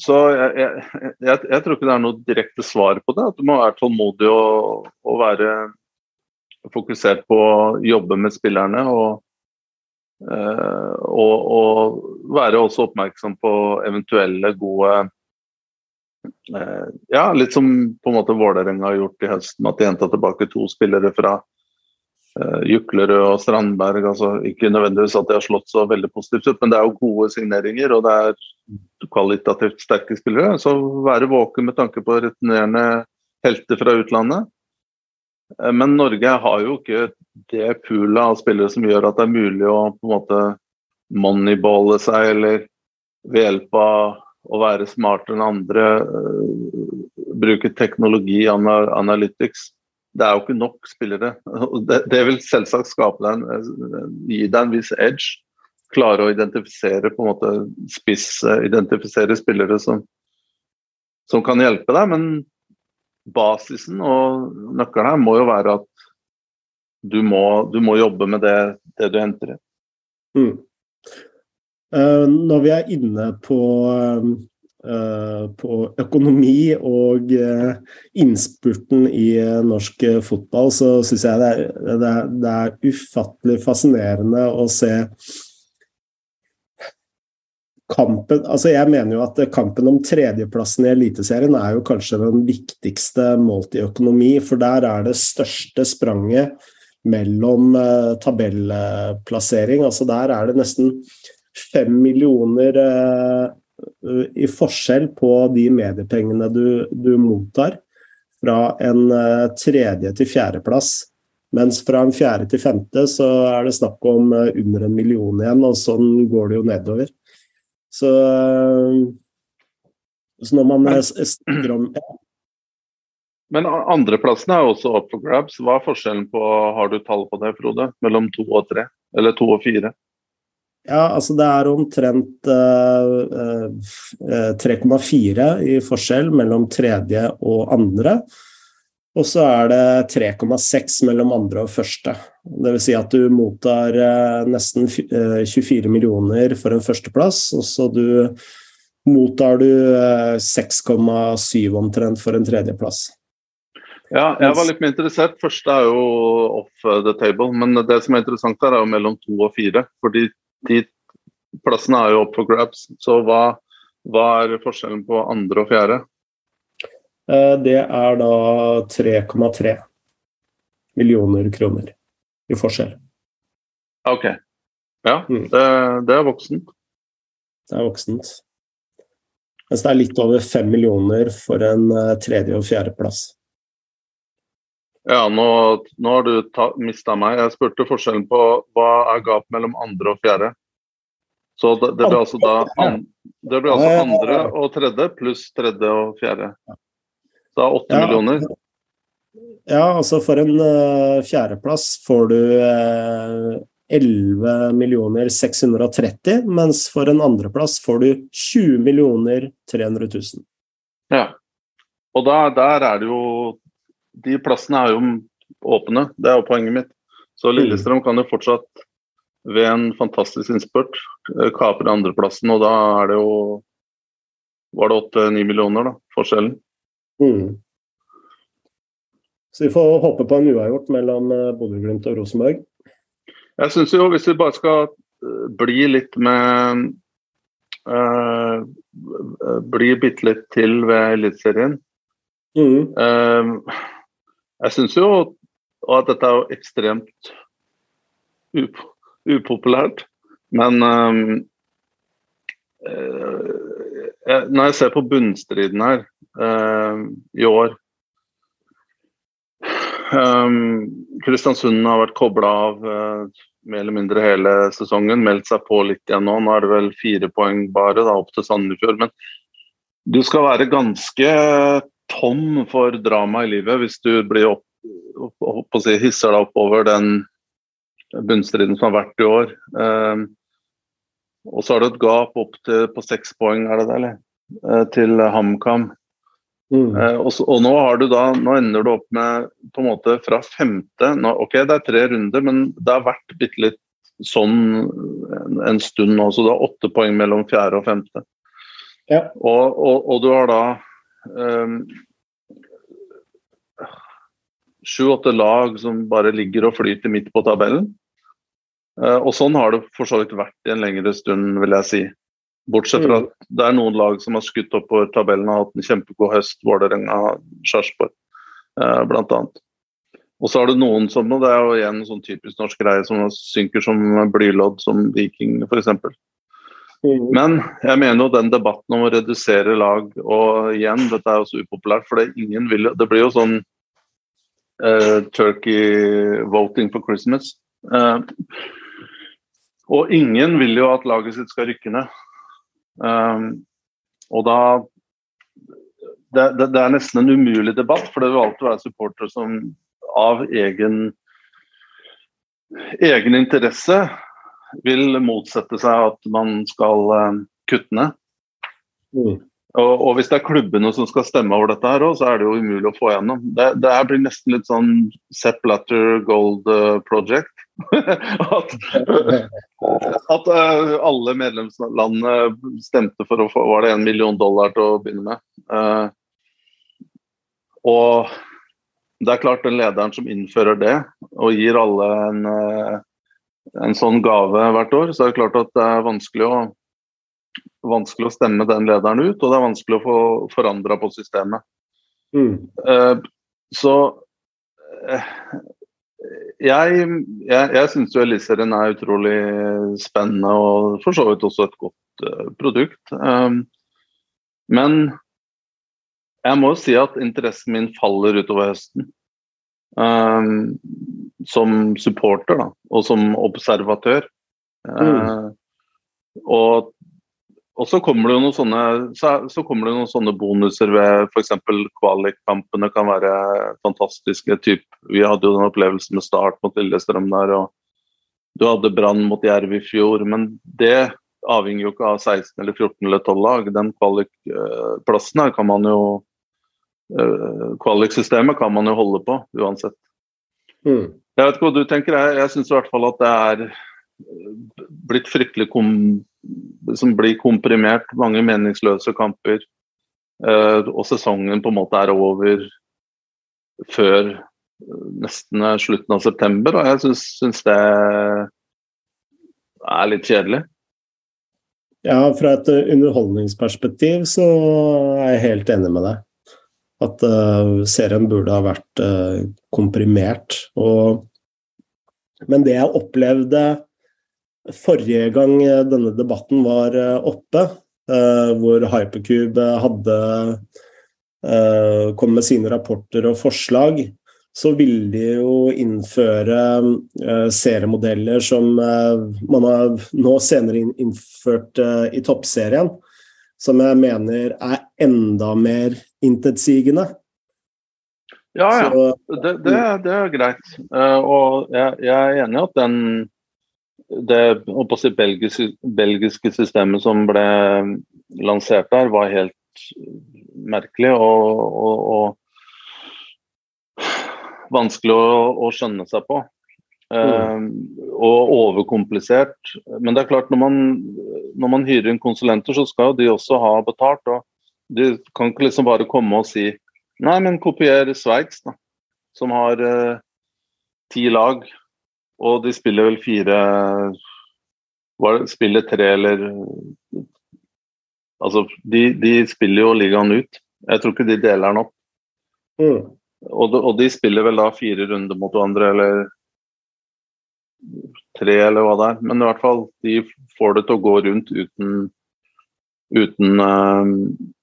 så jeg, jeg, jeg, jeg, tror ikke det er noe direkte svar på det. At du må være tålmodig og, og være fokusert på å jobbe med spillerne. Og, uh, og, og, være også oppmerksom på eventuelle gode uh, Ja, litt som på en måte Vålerenga har gjort i høsten, at de henta tilbake to spillere fra Juklerød og Strandberg. altså Ikke nødvendigvis at de har slått så veldig positivt ut, men det er jo gode signeringer og det er kvalitativt sterke spillere. Så være våken med tanke på returnerende helter fra utlandet. Uh, men Norge har jo ikke det poolet av spillere som gjør at det er mulig å på en måte moneyballe seg, eller ved hjelp av å være smartere enn andre, uh, bruke teknologi, analytics det er jo ikke nok spillere. Det, det vil selvsagt deg en, gi deg en viss edge. Klare å identifisere på en måte spiss, identifisere spillere som, som kan hjelpe deg. Men basisen og nøkkelen her må jo være at du må, du må jobbe med det, det, du henter inn. Mm. Uh, når vi er inne på Eh, på økonomi og eh, innspurten i eh, norsk fotball, så syns jeg det er, det, er, det er, ufattelig fascinerende å se kampen Altså, jeg mener jo at kampen om tredjeplassen i Eliteserien er jo kanskje den viktigste målt i økonomi, for der er det største spranget mellom tabellplassering. Altså der er det nesten fem millioner i forskjell på de mediepengene du, du mottar fra en uh, tredje til fjerdeplass. Mens fra en fjerde til femte så er det snakk om under en million igjen, og sånn går det jo nedover. Så, så når man snakker om men andreplassen er også up for grabs. Hva er forskjellen på, har du tall på det, Frode? Mellom to og tre? Eller to og fire? Ja, altså det er omtrent uh, 3,4 i forskjell mellom tredje og andre. Og så er det 3,6 mellom andre og første. Dvs. Si at du mottar uh, nesten 24 millioner for en førsteplass, og så du mottar du 6,7 omtrent for en tredjeplass. Ja, jeg var litt mer interessert. Første er jo off the table. Men det som er interessant her, er jo mellom to og fire. fordi de plassene er jo opp for grabs. Så hva, hva er forskjellen på andre og fjerde? Eh, det er da 3,3 millioner kroner i forskjell. OK. Ja, mm. det, det er voksent. Det er voksent. Mens det er litt over fem millioner for en eh, tredje- og fjerdeplass. Ja, nå, nå har du mista meg. Jeg spurte forskjellen på hva er gap mellom andre og fjerde. Så det, det blir altså da an, det blir altså andre og tredje pluss tredje og fjerde. Så det er åtte ja. millioner. Ja, altså for en uh, fjerdeplass får du uh, 11 millioner 630, mens for en andreplass får du 20 millioner 300 000. Ja, og der, der er det jo de plassene er jo åpne, det er jo poenget mitt. Så mm. Lillestrøm kan jo fortsatt ved en fantastisk innspurt eh, kapre andreplassen, og da er det jo Var det åtte-ni millioner, da, forskjellen? Mm. Så vi får håpe på en uavgjort mellom eh, Bodø-Glimt og Rosenborg. Jeg syns jo, hvis vi bare skal eh, bli litt med uh, Bli bitte litt til ved Eliteserien. Mm. Uh, jeg syns jo at dette er jo ekstremt up upopulært, men um, uh, Når jeg ser på bunnstriden her uh, i år um, Kristiansund har vært kobla av uh, mer eller mindre hele sesongen. Meldt seg på litt igjen nå. Nå er det vel fire poeng bare da, opp til Sandefjord. Men du skal være ganske tom for drama i livet hvis du blir opp, opp, opp, si, hisser deg oppover den bunnstriden som har vært i år. Um, og så har du et gap opp til, på seks poeng, er det det, eller? Uh, til HamKam. Mm. Uh, og, og, nå har du da, nå ender du opp med på en måte fra femte nå, Ok, det er tre runder, men det har vært bitte litt sånn en, en stund nå. Så du har åtte poeng mellom fjerde og femte. Ja. Og, og, og, du har da sju-åtte um, lag som bare ligger og flyter midt på tabellen. Uh, og sånn har det for så vidt vært i en lengre stund, vil jeg si. Bortsett fra mm. at det er noen lag som har skutt opp på tabellen og hatt en kjempegod høst. Vålerenga, Sarpsborg uh, bl.a. Og så har du noen som, og det er jo igjen sånn typisk norsk greie, som synker som blylodd, som Viking f.eks. Mm. Men jeg mener jo den debatten om å redusere lag og igjen, dette er jo så upopulært, for det, ingen vil, det blir jo sånn uh, turkey voting for Christmas. Uh, og ingen vil jo at laget sitt skal rykke ned. Um, og da det, det, det, er nesten en umulig debatt, for det vil alltid være supportere som av egen, egen interesse vil motsette seg at man skal uh, kutte ned. Mm. Og, og, hvis det er klubbene som skal stemme over dette, her også, så er det jo umulig å få igjennom. Det, det her blir nesten litt sånn Sepp Latter Gold uh, Project. at, at uh, alle medlemslandene stemte for å få var det en million dollar til å begynne med. Uh, og det er klart den lederen som innfører det og gir alle en en sånn gave hvert år, så er det klart at det er vanskelig å vanskelig å stemme den lederen ut, og det er vanskelig å få forandra på systemet. Mm. Uh, så uh, jeg, jeg, jeg syns jo Eliseren er utrolig spennende og for så vidt også et godt uh, produkt. Um, men jeg må jo si at interessen min faller utover høsten. Um, som supporter da, og som observatør. Mm. Uh, og og så kommer det jo noen sånne, så, så kommer det noen sånne bonuser ved f.eks. kvalikkampene kan være fantastiske. Typ, vi hadde jo den opplevelsen med start mot Lillestrøm der, og du hadde Brann mot Jerv i fjor. Men det avhenger jo ikke av 16 eller 14 eller 12 lag. Den kvalikplassen her kan man jo Kvaliksystemet kan man jo holde på uansett. Mm. Jeg vet ikke hva du tenker, jeg, jeg syns i hvert fall at det er blitt fryktelig kom, som blir komprimert. Mange meningsløse kamper. Uh, og sesongen på en måte er over før nesten slutten av september. Og jeg syns det er litt kjedelig. Ja, fra et underholdningsperspektiv så er jeg helt enig med deg. At uh, serien burde ha vært uh, komprimert. Og, men det jeg opplevde forrige gang eh, denne debatten var oppe, uh, hvor Hypercube hadde kom med sine rapporter og forslag, så ville de jo innføre seriemodeller som man har nå senere innført i toppserien, som jeg mener er enda mer intetsigende. Ja, ja. Så, det, det, det, er greit. og jeg, jeg er enig i at den det si, belgiske, belgiske, systemet som ble lansert der, var helt merkelig og, og, og vanskelig å, å, skjønne seg på. Mm. Uh, og overkomplisert. Men det er klart, når man, når man hyrer inn konsulenter, så skal de også ha betalt. og De kan ikke liksom bare komme og si Nei, men kopier Sveits, da. Som har eh, ti lag og de spiller vel fire var Spiller tre eller Altså, de, de, spiller jo ligaen ut. Jeg tror ikke de deler den opp. Mm. Og, de, og, de, spiller vel da fire runder mot hverandre, eller tre, eller hva det er. Men i hvert fall, de får det til å gå rundt uten uten, uh,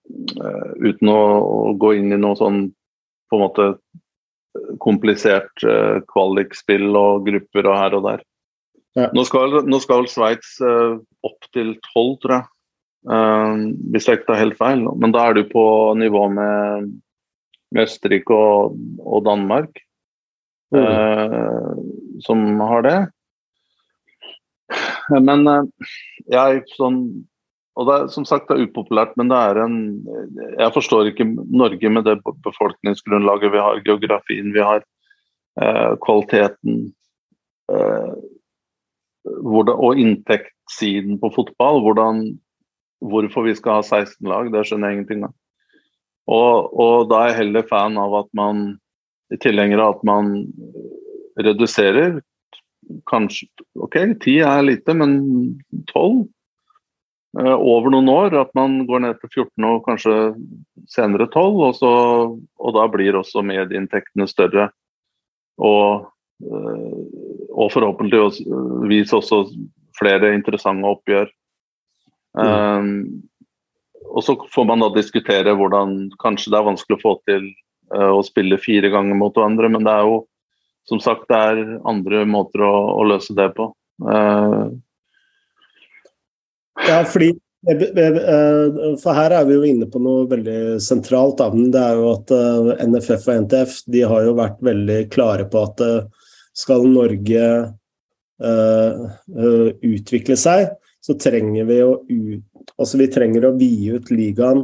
uten å, å, gå inn i noe sånn på en måte komplisert uh, kvalikspill og grupper og her og der. Ja. Nå skal, nå skal Sveits uh, opp til tolv, tror jeg. Uh, hvis jeg ikke tar helt feil. Men da er du på nivå med, med Østerrike og, og Danmark, mm. uh, som har det. Men jeg sånn og det er som sagt det er upopulært, men det er en Jeg forstår ikke Norge med det befolkningsgrunnlaget vi har, geografien vi har, eh, kvaliteten eh, det, og inntektssiden på fotball. Hvordan, hvorfor vi skal ha 16 lag, det skjønner jeg ingenting av. Og, og, da er jeg heller fan av at man tilhenger av at man reduserer. Kanskje OK, ti er lite, men tolv over noen år. At man går ned til 14 og kanskje senere 12. Og, så, og da blir også medieinntektene større. Og, eh, og forhåpentligvis også flere interessante oppgjør. Mm. Um, og så får man da diskutere hvordan Kanskje det er vanskelig å få til uh, å spille fire ganger mot hverandre, men det er jo som sagt det er andre måter å, å løse det på. Uh, ja, fordi eh, for her er vi jo inne på noe veldig sentralt. Det er jo at eh, NFF og NTF de har jo vært veldig klare på at eh, skal Norge utvikle seg, så trenger vi å ut, altså vi trenger å vide ut ligaen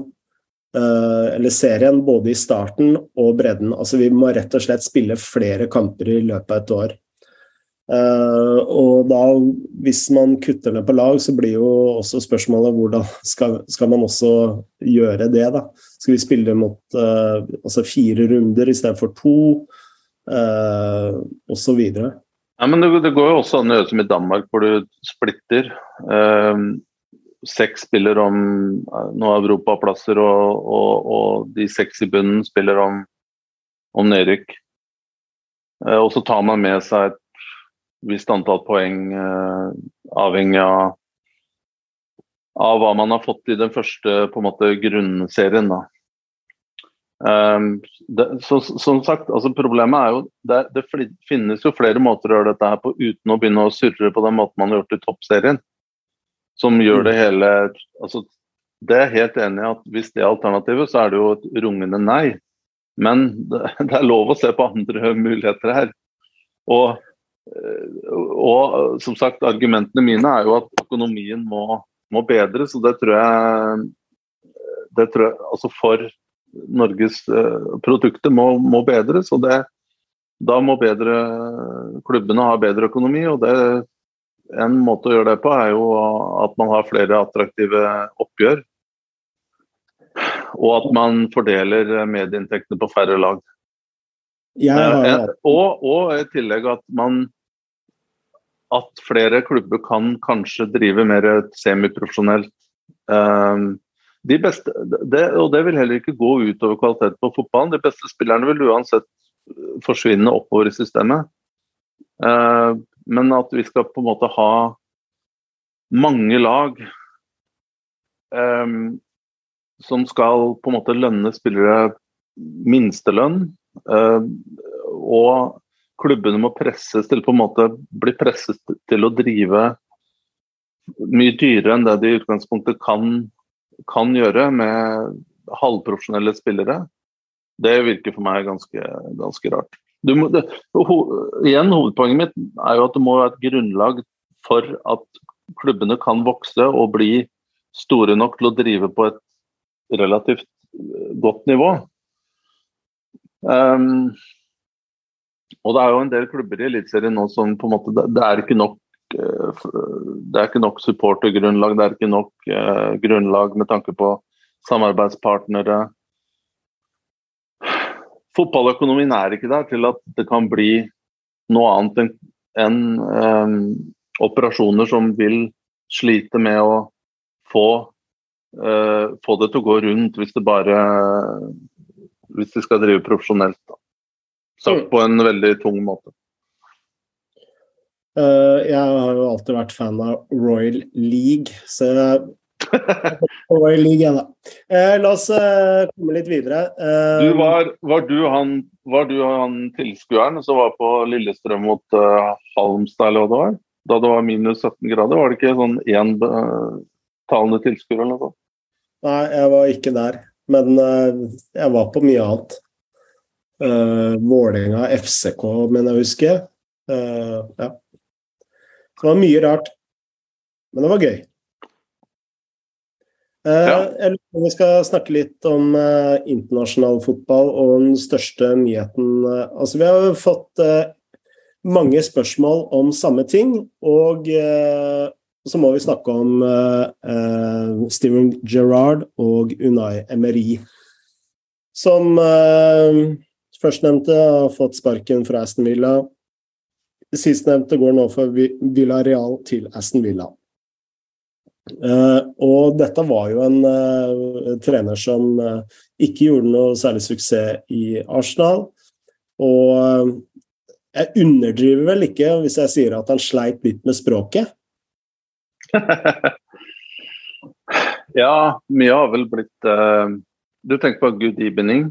eller serien både i starten og bredden. Altså vi må rett og slett spille flere kamper i løpet av et år. Uh, og da, hvis man kutter ned på lag, så blir jo også spørsmålet hvordan skal, skal man også gjøre det, da? Skal vi spille mot uh, altså fire runder istedenfor to, uh, osv.? Ja, men det, det, går jo også an å gjøre som i Danmark, hvor du splitter. Uh, seks spiller om noen europaplasser, og, og, og, de seks i bunnen spiller om, om nedrykk. Og så tar man med seg et visst antall poeng avhengig av av hva man har fått i den første på en måte grunnserien. da. Um, det, så, som sagt, altså Problemet er jo det, det finnes jo flere måter å gjøre dette her på uten å begynne å surre på den måten man har gjort i toppserien. Som gjør det hele altså, Det er jeg helt enig i at hvis det er alternativet, så er det jo et rungende nei. Men det, det er lov å se på andre muligheter her. Og, og som sagt, argumentene mine er jo at økonomien må må bedres. og det tror jeg, det tror jeg altså For Norges produkter må, må, bedres. og det, Da må bedre, klubbene ha bedre økonomi. og det, En måte å gjøre det på er jo at man har flere attraktive oppgjør. Og at man fordeler medieinntektene på færre lag. Ja, ja, ja. Eh, og, og i tillegg at man at flere klubber kan kanskje drive mer semiprofesjonelt. Um, de beste, det, og det vil heller ikke gå utover kvaliteten på fotballen. De beste spillerne vil uansett forsvinne oppover i systemet. Men at vi skal på en måte ha mange lag som skal på en måte lønne spillere minstelønn. Uh, og klubbene må presses til på en måte bli presset til å drive mye dyrere enn det de i utgangspunktet kan, kan gjøre med halvprofesjonelle spillere. Det virker for meg ganske, ganske rart. Må, det, ho, igjen, Hovedpoenget mitt er jo at det må være et grunnlag for at klubbene kan vokse og bli store nok til å drive på et relativt godt nivå. Um, og det er jo en del klubber i Eliteserien nå som på en måte Det er ikke nok eh, det er ikke nok supportergrunnlag, det er ikke nok uh, grunnlag med tanke på samarbeidspartnere. Fotballøkonomien er ikke der til at det kan bli noe annet enn en, um, operasjoner som vil slite med å få, uh, få det til å gå rundt hvis det bare hvis de skal drive profesjonelt. Da. Sagt mm. på en veldig tung måte. Uh, jeg har jo alltid vært fan av Royal League, så Royal League, ja da. Uh, la oss uh, komme litt videre. du var, var, du han, var du han tilskueren som var på Lillestrøm mot Halmstad, eller hva det var? Da det var minus 17 grader? Var det ikke sånn éntalende tilskuer eller noe sånt? Nei, jeg var ikke der. Men jeg var på mye annet. Uh, Vålerenga, FCK, men jeg husker. Uh, ja. Det var mye rart. Men det var gøy. Uh, ja. Jeg lurer vi skal snakke litt om uh, internasjonal fotball og den største nyheten. Altså, vi har fått mange spørsmål om samme ting, og så må vi snakke om Steven Gerrard og Unai Emery. Som Førstnevnte har fått sparken fra Aston Villa. Sistnevnte går nå for Villarreal til Aston Villa. Uh, og dette var jo en uh, trener som uh, ikke gjorde noe særlig suksess i Arsenal. Og jeg underdriver vel ikke hvis jeg sier at han sleit litt med språket? ja, mye har vel blitt Du tenker på good evening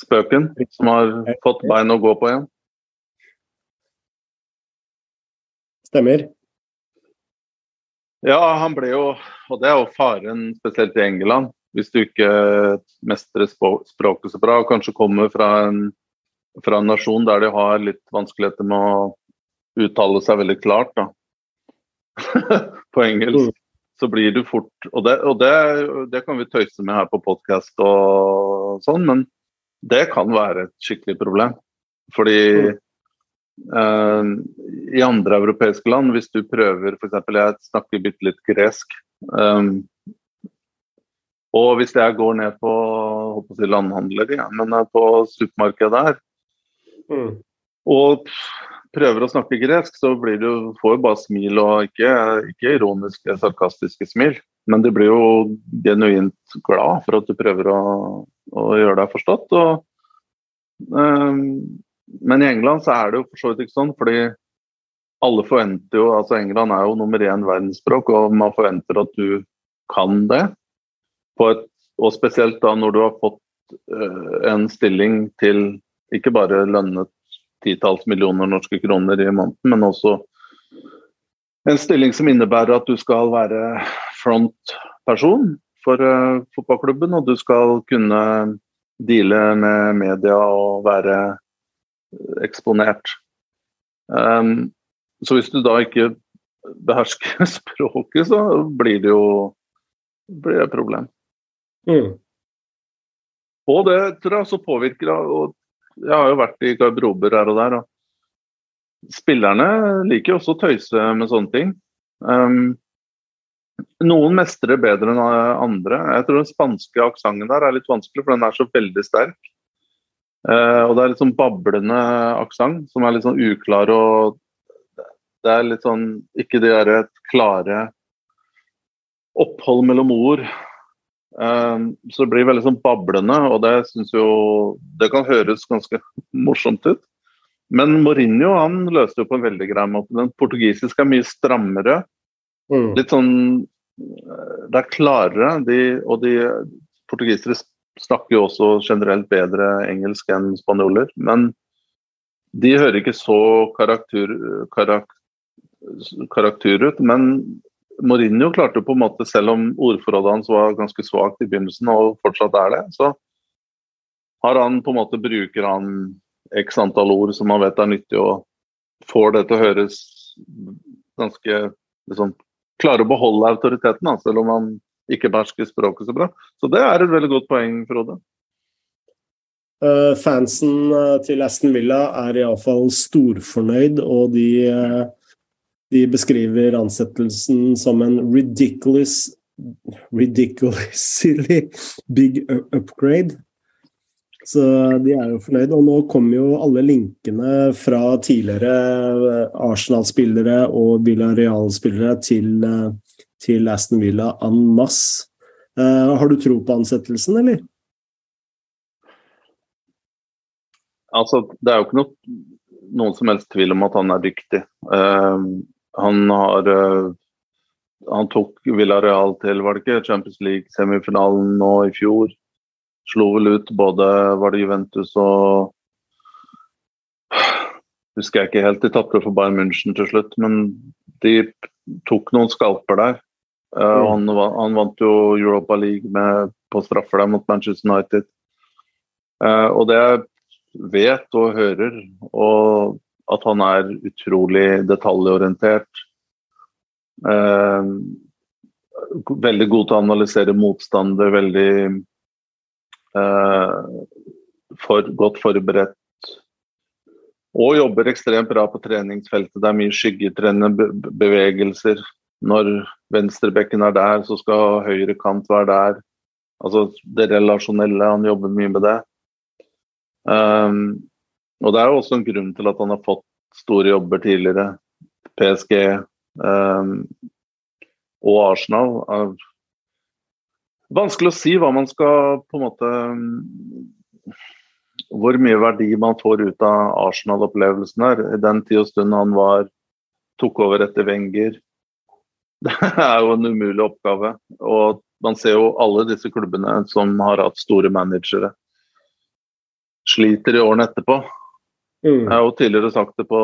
spøken som har fått bein å gå på igjen? Stemmer. Ja, han ble jo Og det er jo faren, spesielt i England. Hvis du ikke mestrer språket så bra, og kanskje kommer fra en, fra en nasjon der de har litt vanskeligheter med å uttale seg veldig klart da. på engelsk, mm. så blir du fort Og, det, og det, det kan vi tøyse med her på podkast og sånn, men det kan være et skikkelig problem. Fordi uh, i andre europeiske land, hvis du prøver f.eks. Jeg snakker bitte litt gresk. Um, og hvis jeg går ned på, på landhandler, ja, men på supermarkedet der, mm. og prøver å snakke gresk, så blir du, får du bare smil, og ikke, ikke ironiske, sarkastiske smil. Men du blir jo genuint glad for at du prøver å, å gjøre deg forstått. Og, um, men i England så er det jo for så vidt ikke sånn, fordi alle forventer jo altså England er jo nummer én verdensspråk, og man forventer at du kan det. Et, og spesielt da når du har fått uh, en stilling til ikke bare lønnet titalls millioner norske kroner i måneden, men også en stilling som innebærer at du skal være frontperson for uh, fotballklubben, og du skal kunne deale med media og være eksponert. Um, så hvis du da ikke behersker språket, så blir det jo blir det et problem. Mm. Og det tror jeg også påvirker og Jeg har jo vært i garderober her og der. og Spillerne liker jo også å tøyse med sånne ting. Um, noen mestrer bedre enn andre. Jeg tror den spanske aksenten der er litt vanskelig, for den er så veldig sterk. Uh, og det er litt sånn bablende aksent som er litt sånn uklar og det er litt sånn ikke de derre klare opphold mellom ord. Um, så det blir veldig sånn bablende, og det syns jo Det kan høres ganske morsomt ut. Men Mourinho han løste jo på en veldig grei måte. Den portugisiske er mye strammere. Mm. Litt sånn eh, Det er klarere. De, og de portugisere snakker jo også generelt bedre engelsk enn spanjoler. Men de hører ikke så karakter, karak, karakter ut. Men Mourinho klarte på en måte, selv om ordforrådet hans var ganske svakt i begynnelsen og fortsatt er det, så har han på en måte bruker han x antall ord som han vet er nyttig, og får det til å høres ganske liksom, Klarer å beholde autoriteten, da, selv om han ikke behersker språket så bra. Så det er et veldig godt poeng, Frode. Uh, fansen uh, til Aston Villa er iallfall storfornøyd, og de uh, de beskriver ansettelsen som en ridiculous ridiculously big upgrade. Så de er jo fornøyd. Og nå kommer jo alle linkene fra tidligere eh, Arsenal-spillere og Villarreal-spillere til, eh, til, Aston Villa en masse. Uh, har du tro på ansettelsen, eller? Altså, det er jo ikke noe, noen som helst tvil om at han er dyktig. Uh, han har uh, Han tok Villarreal til var det ikke, Champions League-semifinalen nå i fjor. Slo vel ut både var det Juventus og Husker jeg ikke helt, de tapte for Bayern München til slutt, men de tok noen skalper der. Uh, han, han, vant jo Europa League med, på straffer der mot Manchester United. Uh, og det jeg vet og hører, og at han er utrolig detaljorientert. Eh, veldig god til å analysere motstander, veldig eh, for, godt forberedt. Og jobber ekstremt bra på treningsfeltet. Det er mye skyggetrennende bevegelser. Når venstrebekken er der, så skal høyre kant være der. Altså det relasjonelle, han jobber mye med det. Um, og Det er jo også en grunn til at han har fått store jobber tidligere. PSG ehm, og Arsenal. Vanskelig å si hva man skal på en måte Hvor mye verdi man får ut av Arsenal-opplevelsen her. I den tid og stund han var tok over etter Wenger. Det er jo en umulig oppgave. Og man ser jo alle disse klubbene som har hatt store managere sliter i årene etterpå. Mm. Jeg har jo tidligere sagt det på,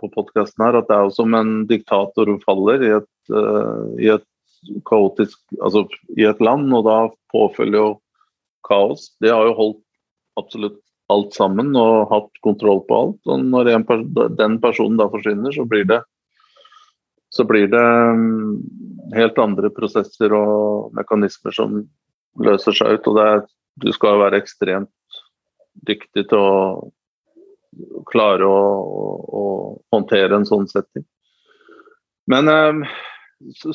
på podkasten her, at det er jo som en diktator faller i et, uh, i et kaotisk Altså i et land, og da påfølger jo kaos. De har jo holdt absolutt alt sammen og hatt kontroll på alt. Og når pers den personen da forsvinner, så blir det så blir det um, helt andre prosesser og mekanismer som løser seg ut. og det er, Du skal være ekstremt dyktig til å klare å, å, å håndtere en sånn setting. Men eh,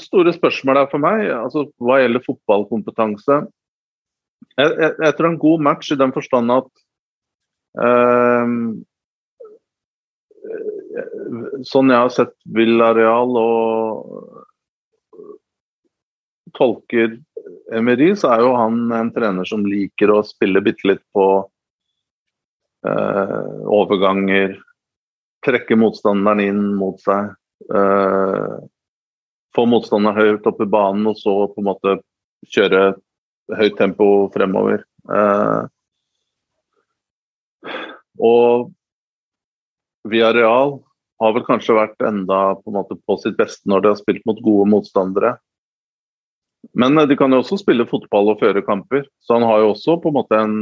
store spørsmål er for meg, altså hva gjelder fotballkompetanse jeg, jeg, jeg, tror en god match i den forstand at eh, sånn jeg har sett Villareal og tolker Emery, så er jo han en trener som liker å spille bitte litt på eh, overganger. Trekke motstanderen inn mot seg. Eh, få motstanderen høyt opp i banen, og så på en måte kjøre høyt tempo fremover. Eh, og Via Real har vel kanskje vært enda på, på sitt beste når de har spilt mot gode motstandere. Men de kan jo også spille fotball og føre kamper, så han har jo også på en måte en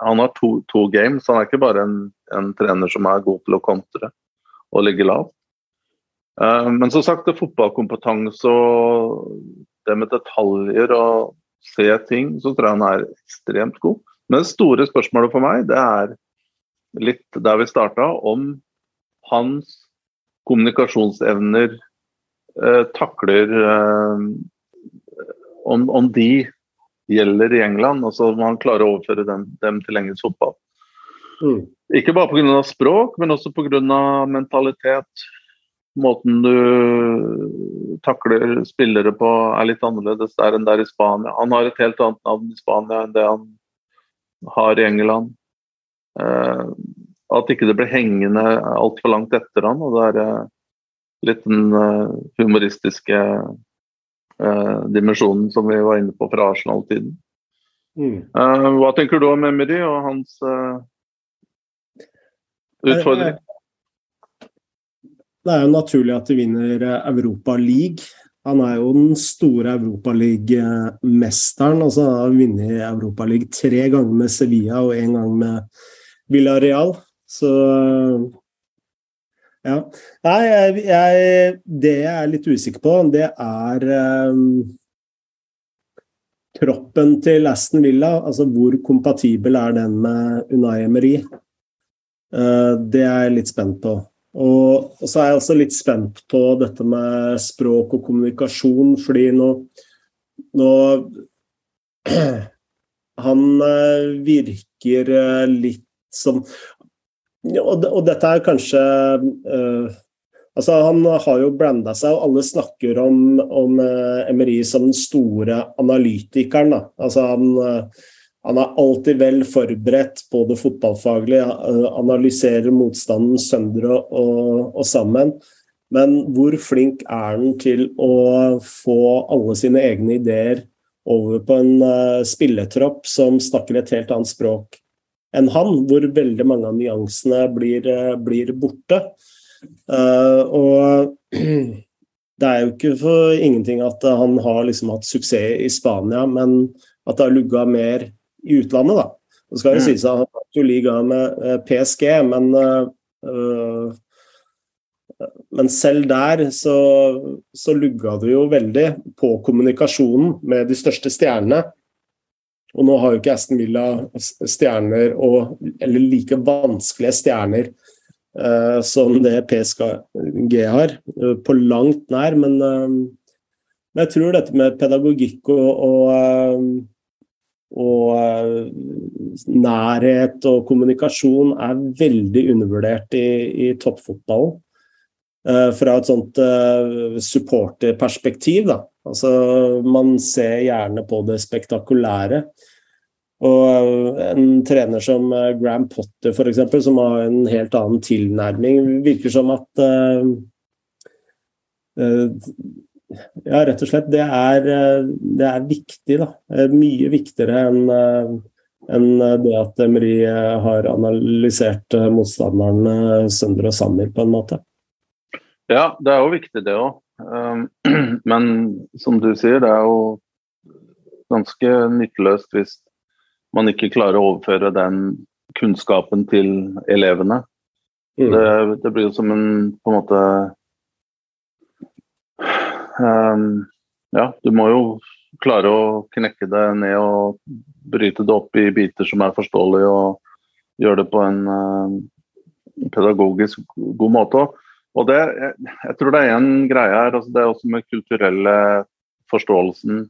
Han har to, to games, han er ikke bare en, en, trener som er god til å kontre og ligge lavt. Uh, men som sagt, det er fotballkompetanse og det med detaljer og se ting, så tror jeg han er ekstremt god. Men det store spørsmålet for meg, det er litt der vi starta, om hans kommunikasjonsevner eh, takler eh, om, om, de gjelder i England. altså må han klarer å overføre dem, dem til engelsk fotball. Mm. Ikke bare pga. språk, men også pga. mentalitet. Måten du takler spillere på er litt annerledes der enn der i Spania. Han har et helt annet navn i Spania enn det han har i England. Eh, at ikke det blir hengende altfor langt etter han. og det er eh, litt den uh, humoristiske uh, dimensjonen som vi var inne på fra Arsenal-tiden. Mm. Uh, hva tenker du om Emery og hans utfordring? Det er jo naturlig at de vinner Europa League. Han er jo den store Europaliga-mesteren. Altså, han har vunnet Europa League tre ganger med Sevilla og én gang med Villarreal. Så ja. Nei, jeg, jeg, det jeg er litt usikker på, det er um, troppen til Aston Villa. Altså hvor kompatibel er den med Unai Emery? Uh, det er jeg litt spent på. Og, og, så er jeg også litt spent på dette med språk og kommunikasjon, fordi nå, nå Han uh, virker uh, litt som og, og, dette er kanskje uh, Altså, han har jo blanda seg, og alle snakker om, om uh, Emery som den store analytikeren. Da. Altså, han, uh, han, er alltid vel forberedt på det fotballfaglige, analyserer motstanden sønder og, og, og, sammen. Men hvor flink er han til å få alle sine egne ideer over på en spilletropp som snakker et helt annet språk enn han, hvor veldig mange av nyansene blir, eh, blir borte. Uh, og det er jo ikke for ingenting at han har liksom hatt suksess i Spania, men at det har lugga mer i utlandet, da. Det skal jo mm. sies at han har jo liga med uh, PSG, men uh, men selv der så, så lugga det jo veldig på kommunikasjonen med de største stjernene. Og nå har jo ikke Aston Villa stjerner, og, eller like vanskelige stjerner uh, som det PSG har, uh, på langt nær. Men, uh, jeg tror dette med pedagogikk og, og, og nærhet og kommunikasjon er veldig undervurdert i, i toppfotballen. fra et sånt supporterperspektiv, da. Altså, man ser gjerne på det spektakulære. Og en trener som Gram Graham Potter, f.eks., som har en helt annen tilnærming, virker som at uh, uh, Ja, rett og slett. Det er, det er viktig, da. Mye viktigere enn uh, enn det at Emery har analysert motstanderen sønder og sammen, på en måte. Ja, det er jo viktig, det òg. Um, men som du sier, det er jo ganske nytteløst hvis man ikke klarer å overføre den kunnskapen til elevene. Mm. Det, det, blir jo som en på en måte um, Ja, du må jo klare å knekke det ned og bryte det opp i biter som er forståelige, og gjøre det på en uh, pedagogisk god måte. Og det, jeg, jeg, tror det er en greie her. Altså det er også med kulturelle forståelsen.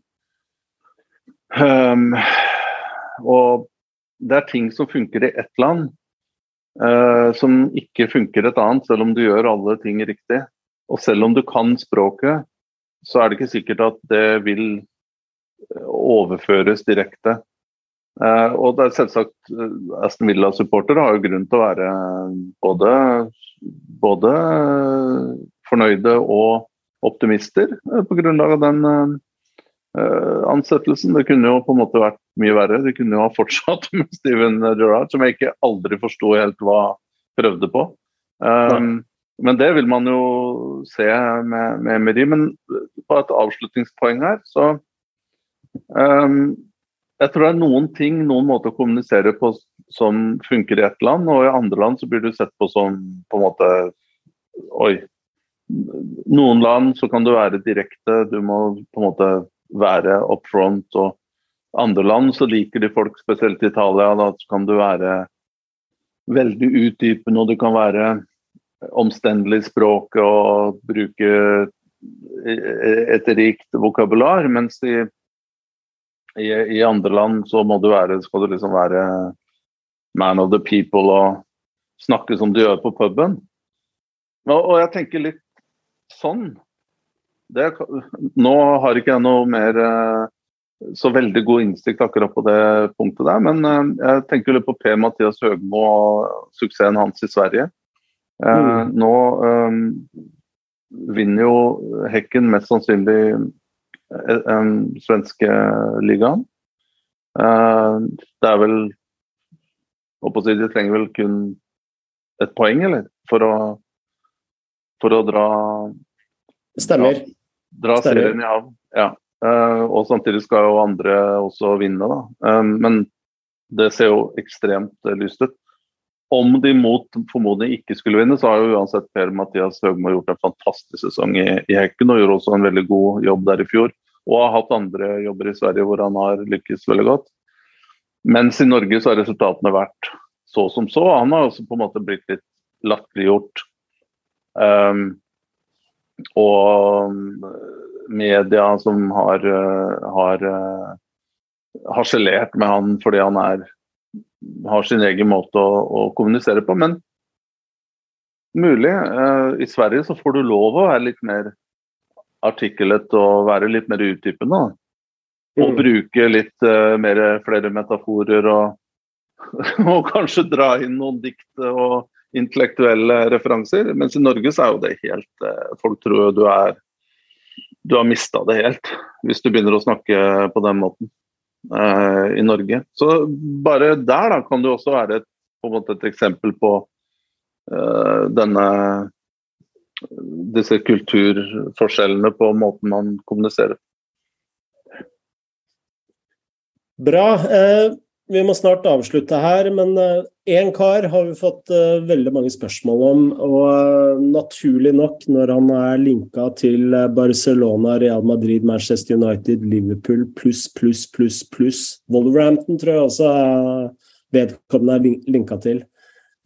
Um, og det er ting som funker i ett land, uh, som ikke funker et annet, selv om du gjør alle ting riktig. Og selv om du kan språket, så er det ikke sikkert at det vil overføres direkte. Uh, og det er selvsagt Aston Villa-supportere har jo grunn til å være både, både fornøyde og optimister på grunnlag av den ansettelsen. Det kunne jo på en måte vært mye verre. Det kunne jo ha fortsatt med Steven Gerrard, som jeg ikke aldri forsto helt hva prøvde på. Um, men det vil man jo se med, med Emery. Men på et avslutningspoeng her, så um, Jeg tror det er noen ting, noen måter å kommunisere på som funker i ett land, og i andre land så blir du sett på som på en måte Oi. Noen land så kan du være direkte, du må på en måte være up front. og andre land så liker de folk, spesielt i Italia, da kan du være veldig utdypende og du kan være omstendelig i språket og bruke et rikt vokabular. Mens i, i, i, andre land så må du være, skal du liksom være man of the people og snakke som du gjør på puben. Og, og jeg tenker litt sånn det, nå har ikke jeg noe mer eh, så veldig god innsikt akkurat på det punktet der, men eh, jeg tenker litt på P. Mathias Høgmo og suksessen hans i Sverige. Eh, mm. Nå um, vinner jo Hekken mest sannsynlig den svenske ligaen. Uh, det er vel å De trenger vel kun et poeng, eller? For å, for å dra Stemmer. Dra, dra serien i havn. Ja. Uh, og samtidig skal jo andre også vinne, da. Uh, men det ser jo ekstremt lyst ut. Om de mot formodning ikke skulle vinne, så har jo uansett Per-Mathias Høgmo gjort en fantastisk sesong i, i, Hekken og gjorde også en veldig god jobb der i fjor. Og har hatt andre jobber i Sverige hvor han har lykkes veldig godt. Mens i Norge så har resultatene vært så som så. Han har også på en måte blitt litt latterliggjort. Um, og media som har, har harselert med han fordi han er, har sin egen måte å, å kommunisere på. Men mulig. Eh, I Sverige så får du lov å være litt mer artikkelet og være litt mer utdypende. Og mm. bruke litt uh, mer, flere metaforer og, og kanskje dra inn noen dikt og intellektuelle referanser. Mens i Norge så er jo det helt uh, Folk tror du er Du har mista det helt hvis du begynner å snakke på den måten uh, i Norge. Så bare der da kan du også være et, på en måte et eksempel på denne disse kulturforskjellene på måten man kommuniserer. Bra. Eh, vi må snart avslutte her, men én eh, kar har vi fått eh, veldig mange spørsmål om. Og uh, naturlig nok, når han er linka til Barcelona, Real Madrid, Manchester United, Liverpool pluss, pluss, pluss, pluss Wolverhampton, tror jeg også vedkommende er linka til.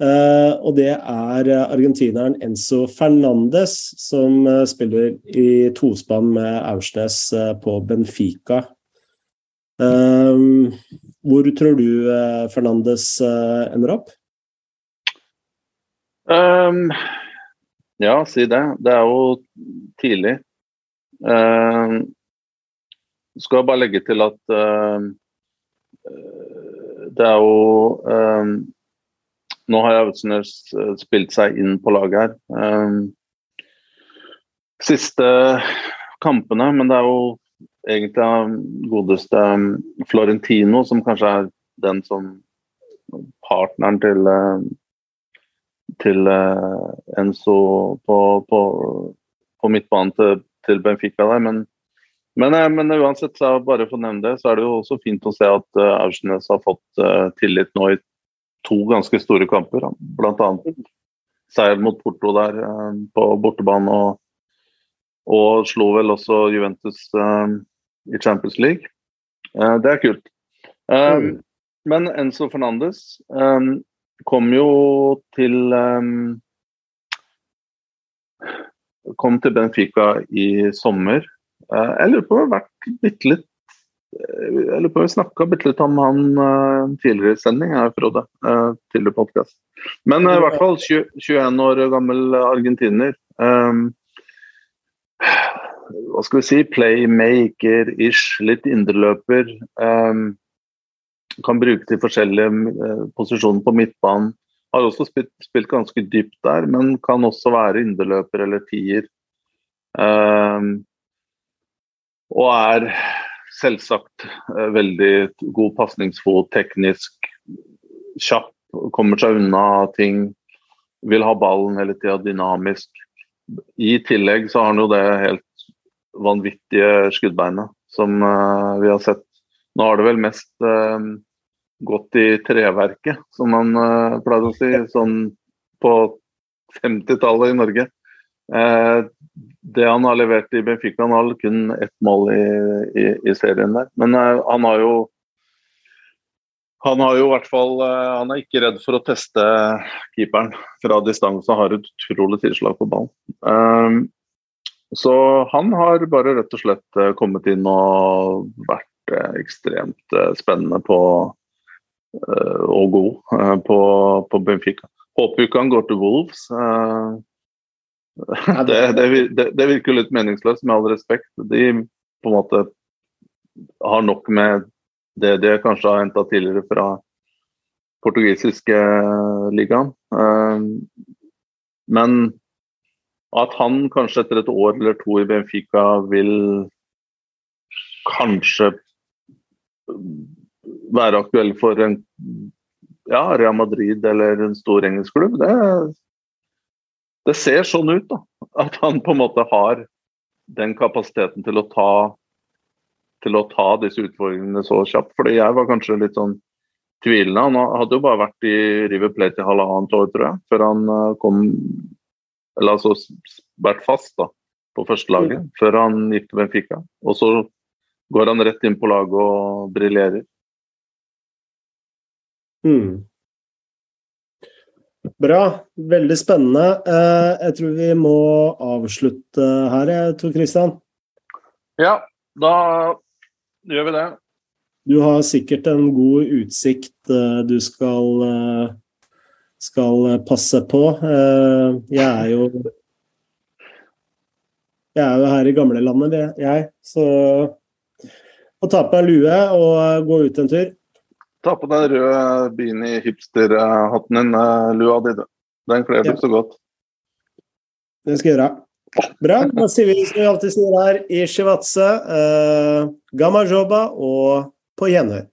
Og det er argentineren Enzo Fernandes, som spiller i tospann med Aursnes på Benfica. Hvor tror du Fernandes ender opp? Um, ja, si det. Det er jo tidlig. Uh, skal bare legge til at uh, det er jo um, Nå har Autsnes spilt seg inn på laget her. Um, siste kampene, men det er jo egentlig godeste um, Florentino, som kanskje er den som partneren til, uh, til uh, Enzo på, på, på midtbanen til, til, Benfica der. Men, men, uh, men, uansett, bare for å nevne det, så er det jo også fint å se at uh, Aursnes har fått tillit nå i to ganske store kamper. Bl.a. seier mot Porto der på bortebane. og og slo vel også Juventus um, i Champions League. Uh, det er kult. Mm. Men Enzo Fernandes kom jo til Kom til Benfica i sommer. Jeg lurer på om det har vært bitte litt Jeg lurer på vi snakka litt om han uh, tidligere i sending, her, Frode. Uh, tidligere podkast. Men uh, i hvert fall 20, 21 år gammel argentiner. Um, hva skal vi si? Playmaker-ish. Litt indreløper. Um, kan bruke til forskjellige posisjoner på midtbanen. Har også spilt, spilt, ganske dypt der, men kan også være indreløper eller tier. Um, og er selvsagt eh, veldig god pasningsfot, teknisk, kjapp, kommer seg unna ting. Vil ha ballen hele tida, dynamisk. I tillegg så har han jo det helt vanvittige skuddbeinet som uh, vi har sett. Nå har det vel mest uh, gått i treverket, som man uh, pleide å si, sånn på 50-tallet i Norge. Uh, det han har levert i Benfica, han har kun ett mål i, i, i serien der. Men uh, han har jo han har jo i hvert fall uh, Han er ikke redd for å teste keeperen fra distanse. Har et utrolig tilslag på ballen. Så han har bare rett og slett kommet inn og vært ekstremt spennende på og god på, på Benfica. Håper ikke han går til Wolves. Det, det, det, virker litt meningsløst, med all respekt. De på en måte har nok med det de kanskje har henta tidligere fra portugisiske ligaen. Eh, men at han kanskje etter et år eller to i Benfica vil kanskje være aktuell for en ja, Real Madrid eller en stor engelsk klubb, det det ser sånn ut, da. At han på en måte har den kapasiteten til å ta til å ta disse utfordringene så kjapt. Fordi jeg var kanskje litt sånn tvilende. Han hadde jo bare vært i River Plate i halvannet år, tror jeg, før han eh, kom Eller altså vært fast da, på førstelaget, mm. før han gikk til Benfica. Og så går han rett inn på laget og briljerer. Mm. Bra. Veldig spennende. Eh, jeg tror vi må avslutte her, jeg tror, Kristian. Ja, da gjør vi det. Du har sikkert en god utsikt eh, du skal, eh, skal passe på. Jeg er jo Jeg er jo her i gamlelandet, jeg, så å ta på meg lue og gå ut en tur. Ta på den røde beanie-hipster-hatten din, eh, lua di. Den kler du så godt. Det skal jeg gjøre. Bra. Da sier vi som vi alltid sier her i Shivatse, uh, gamma joba og på gjenhør.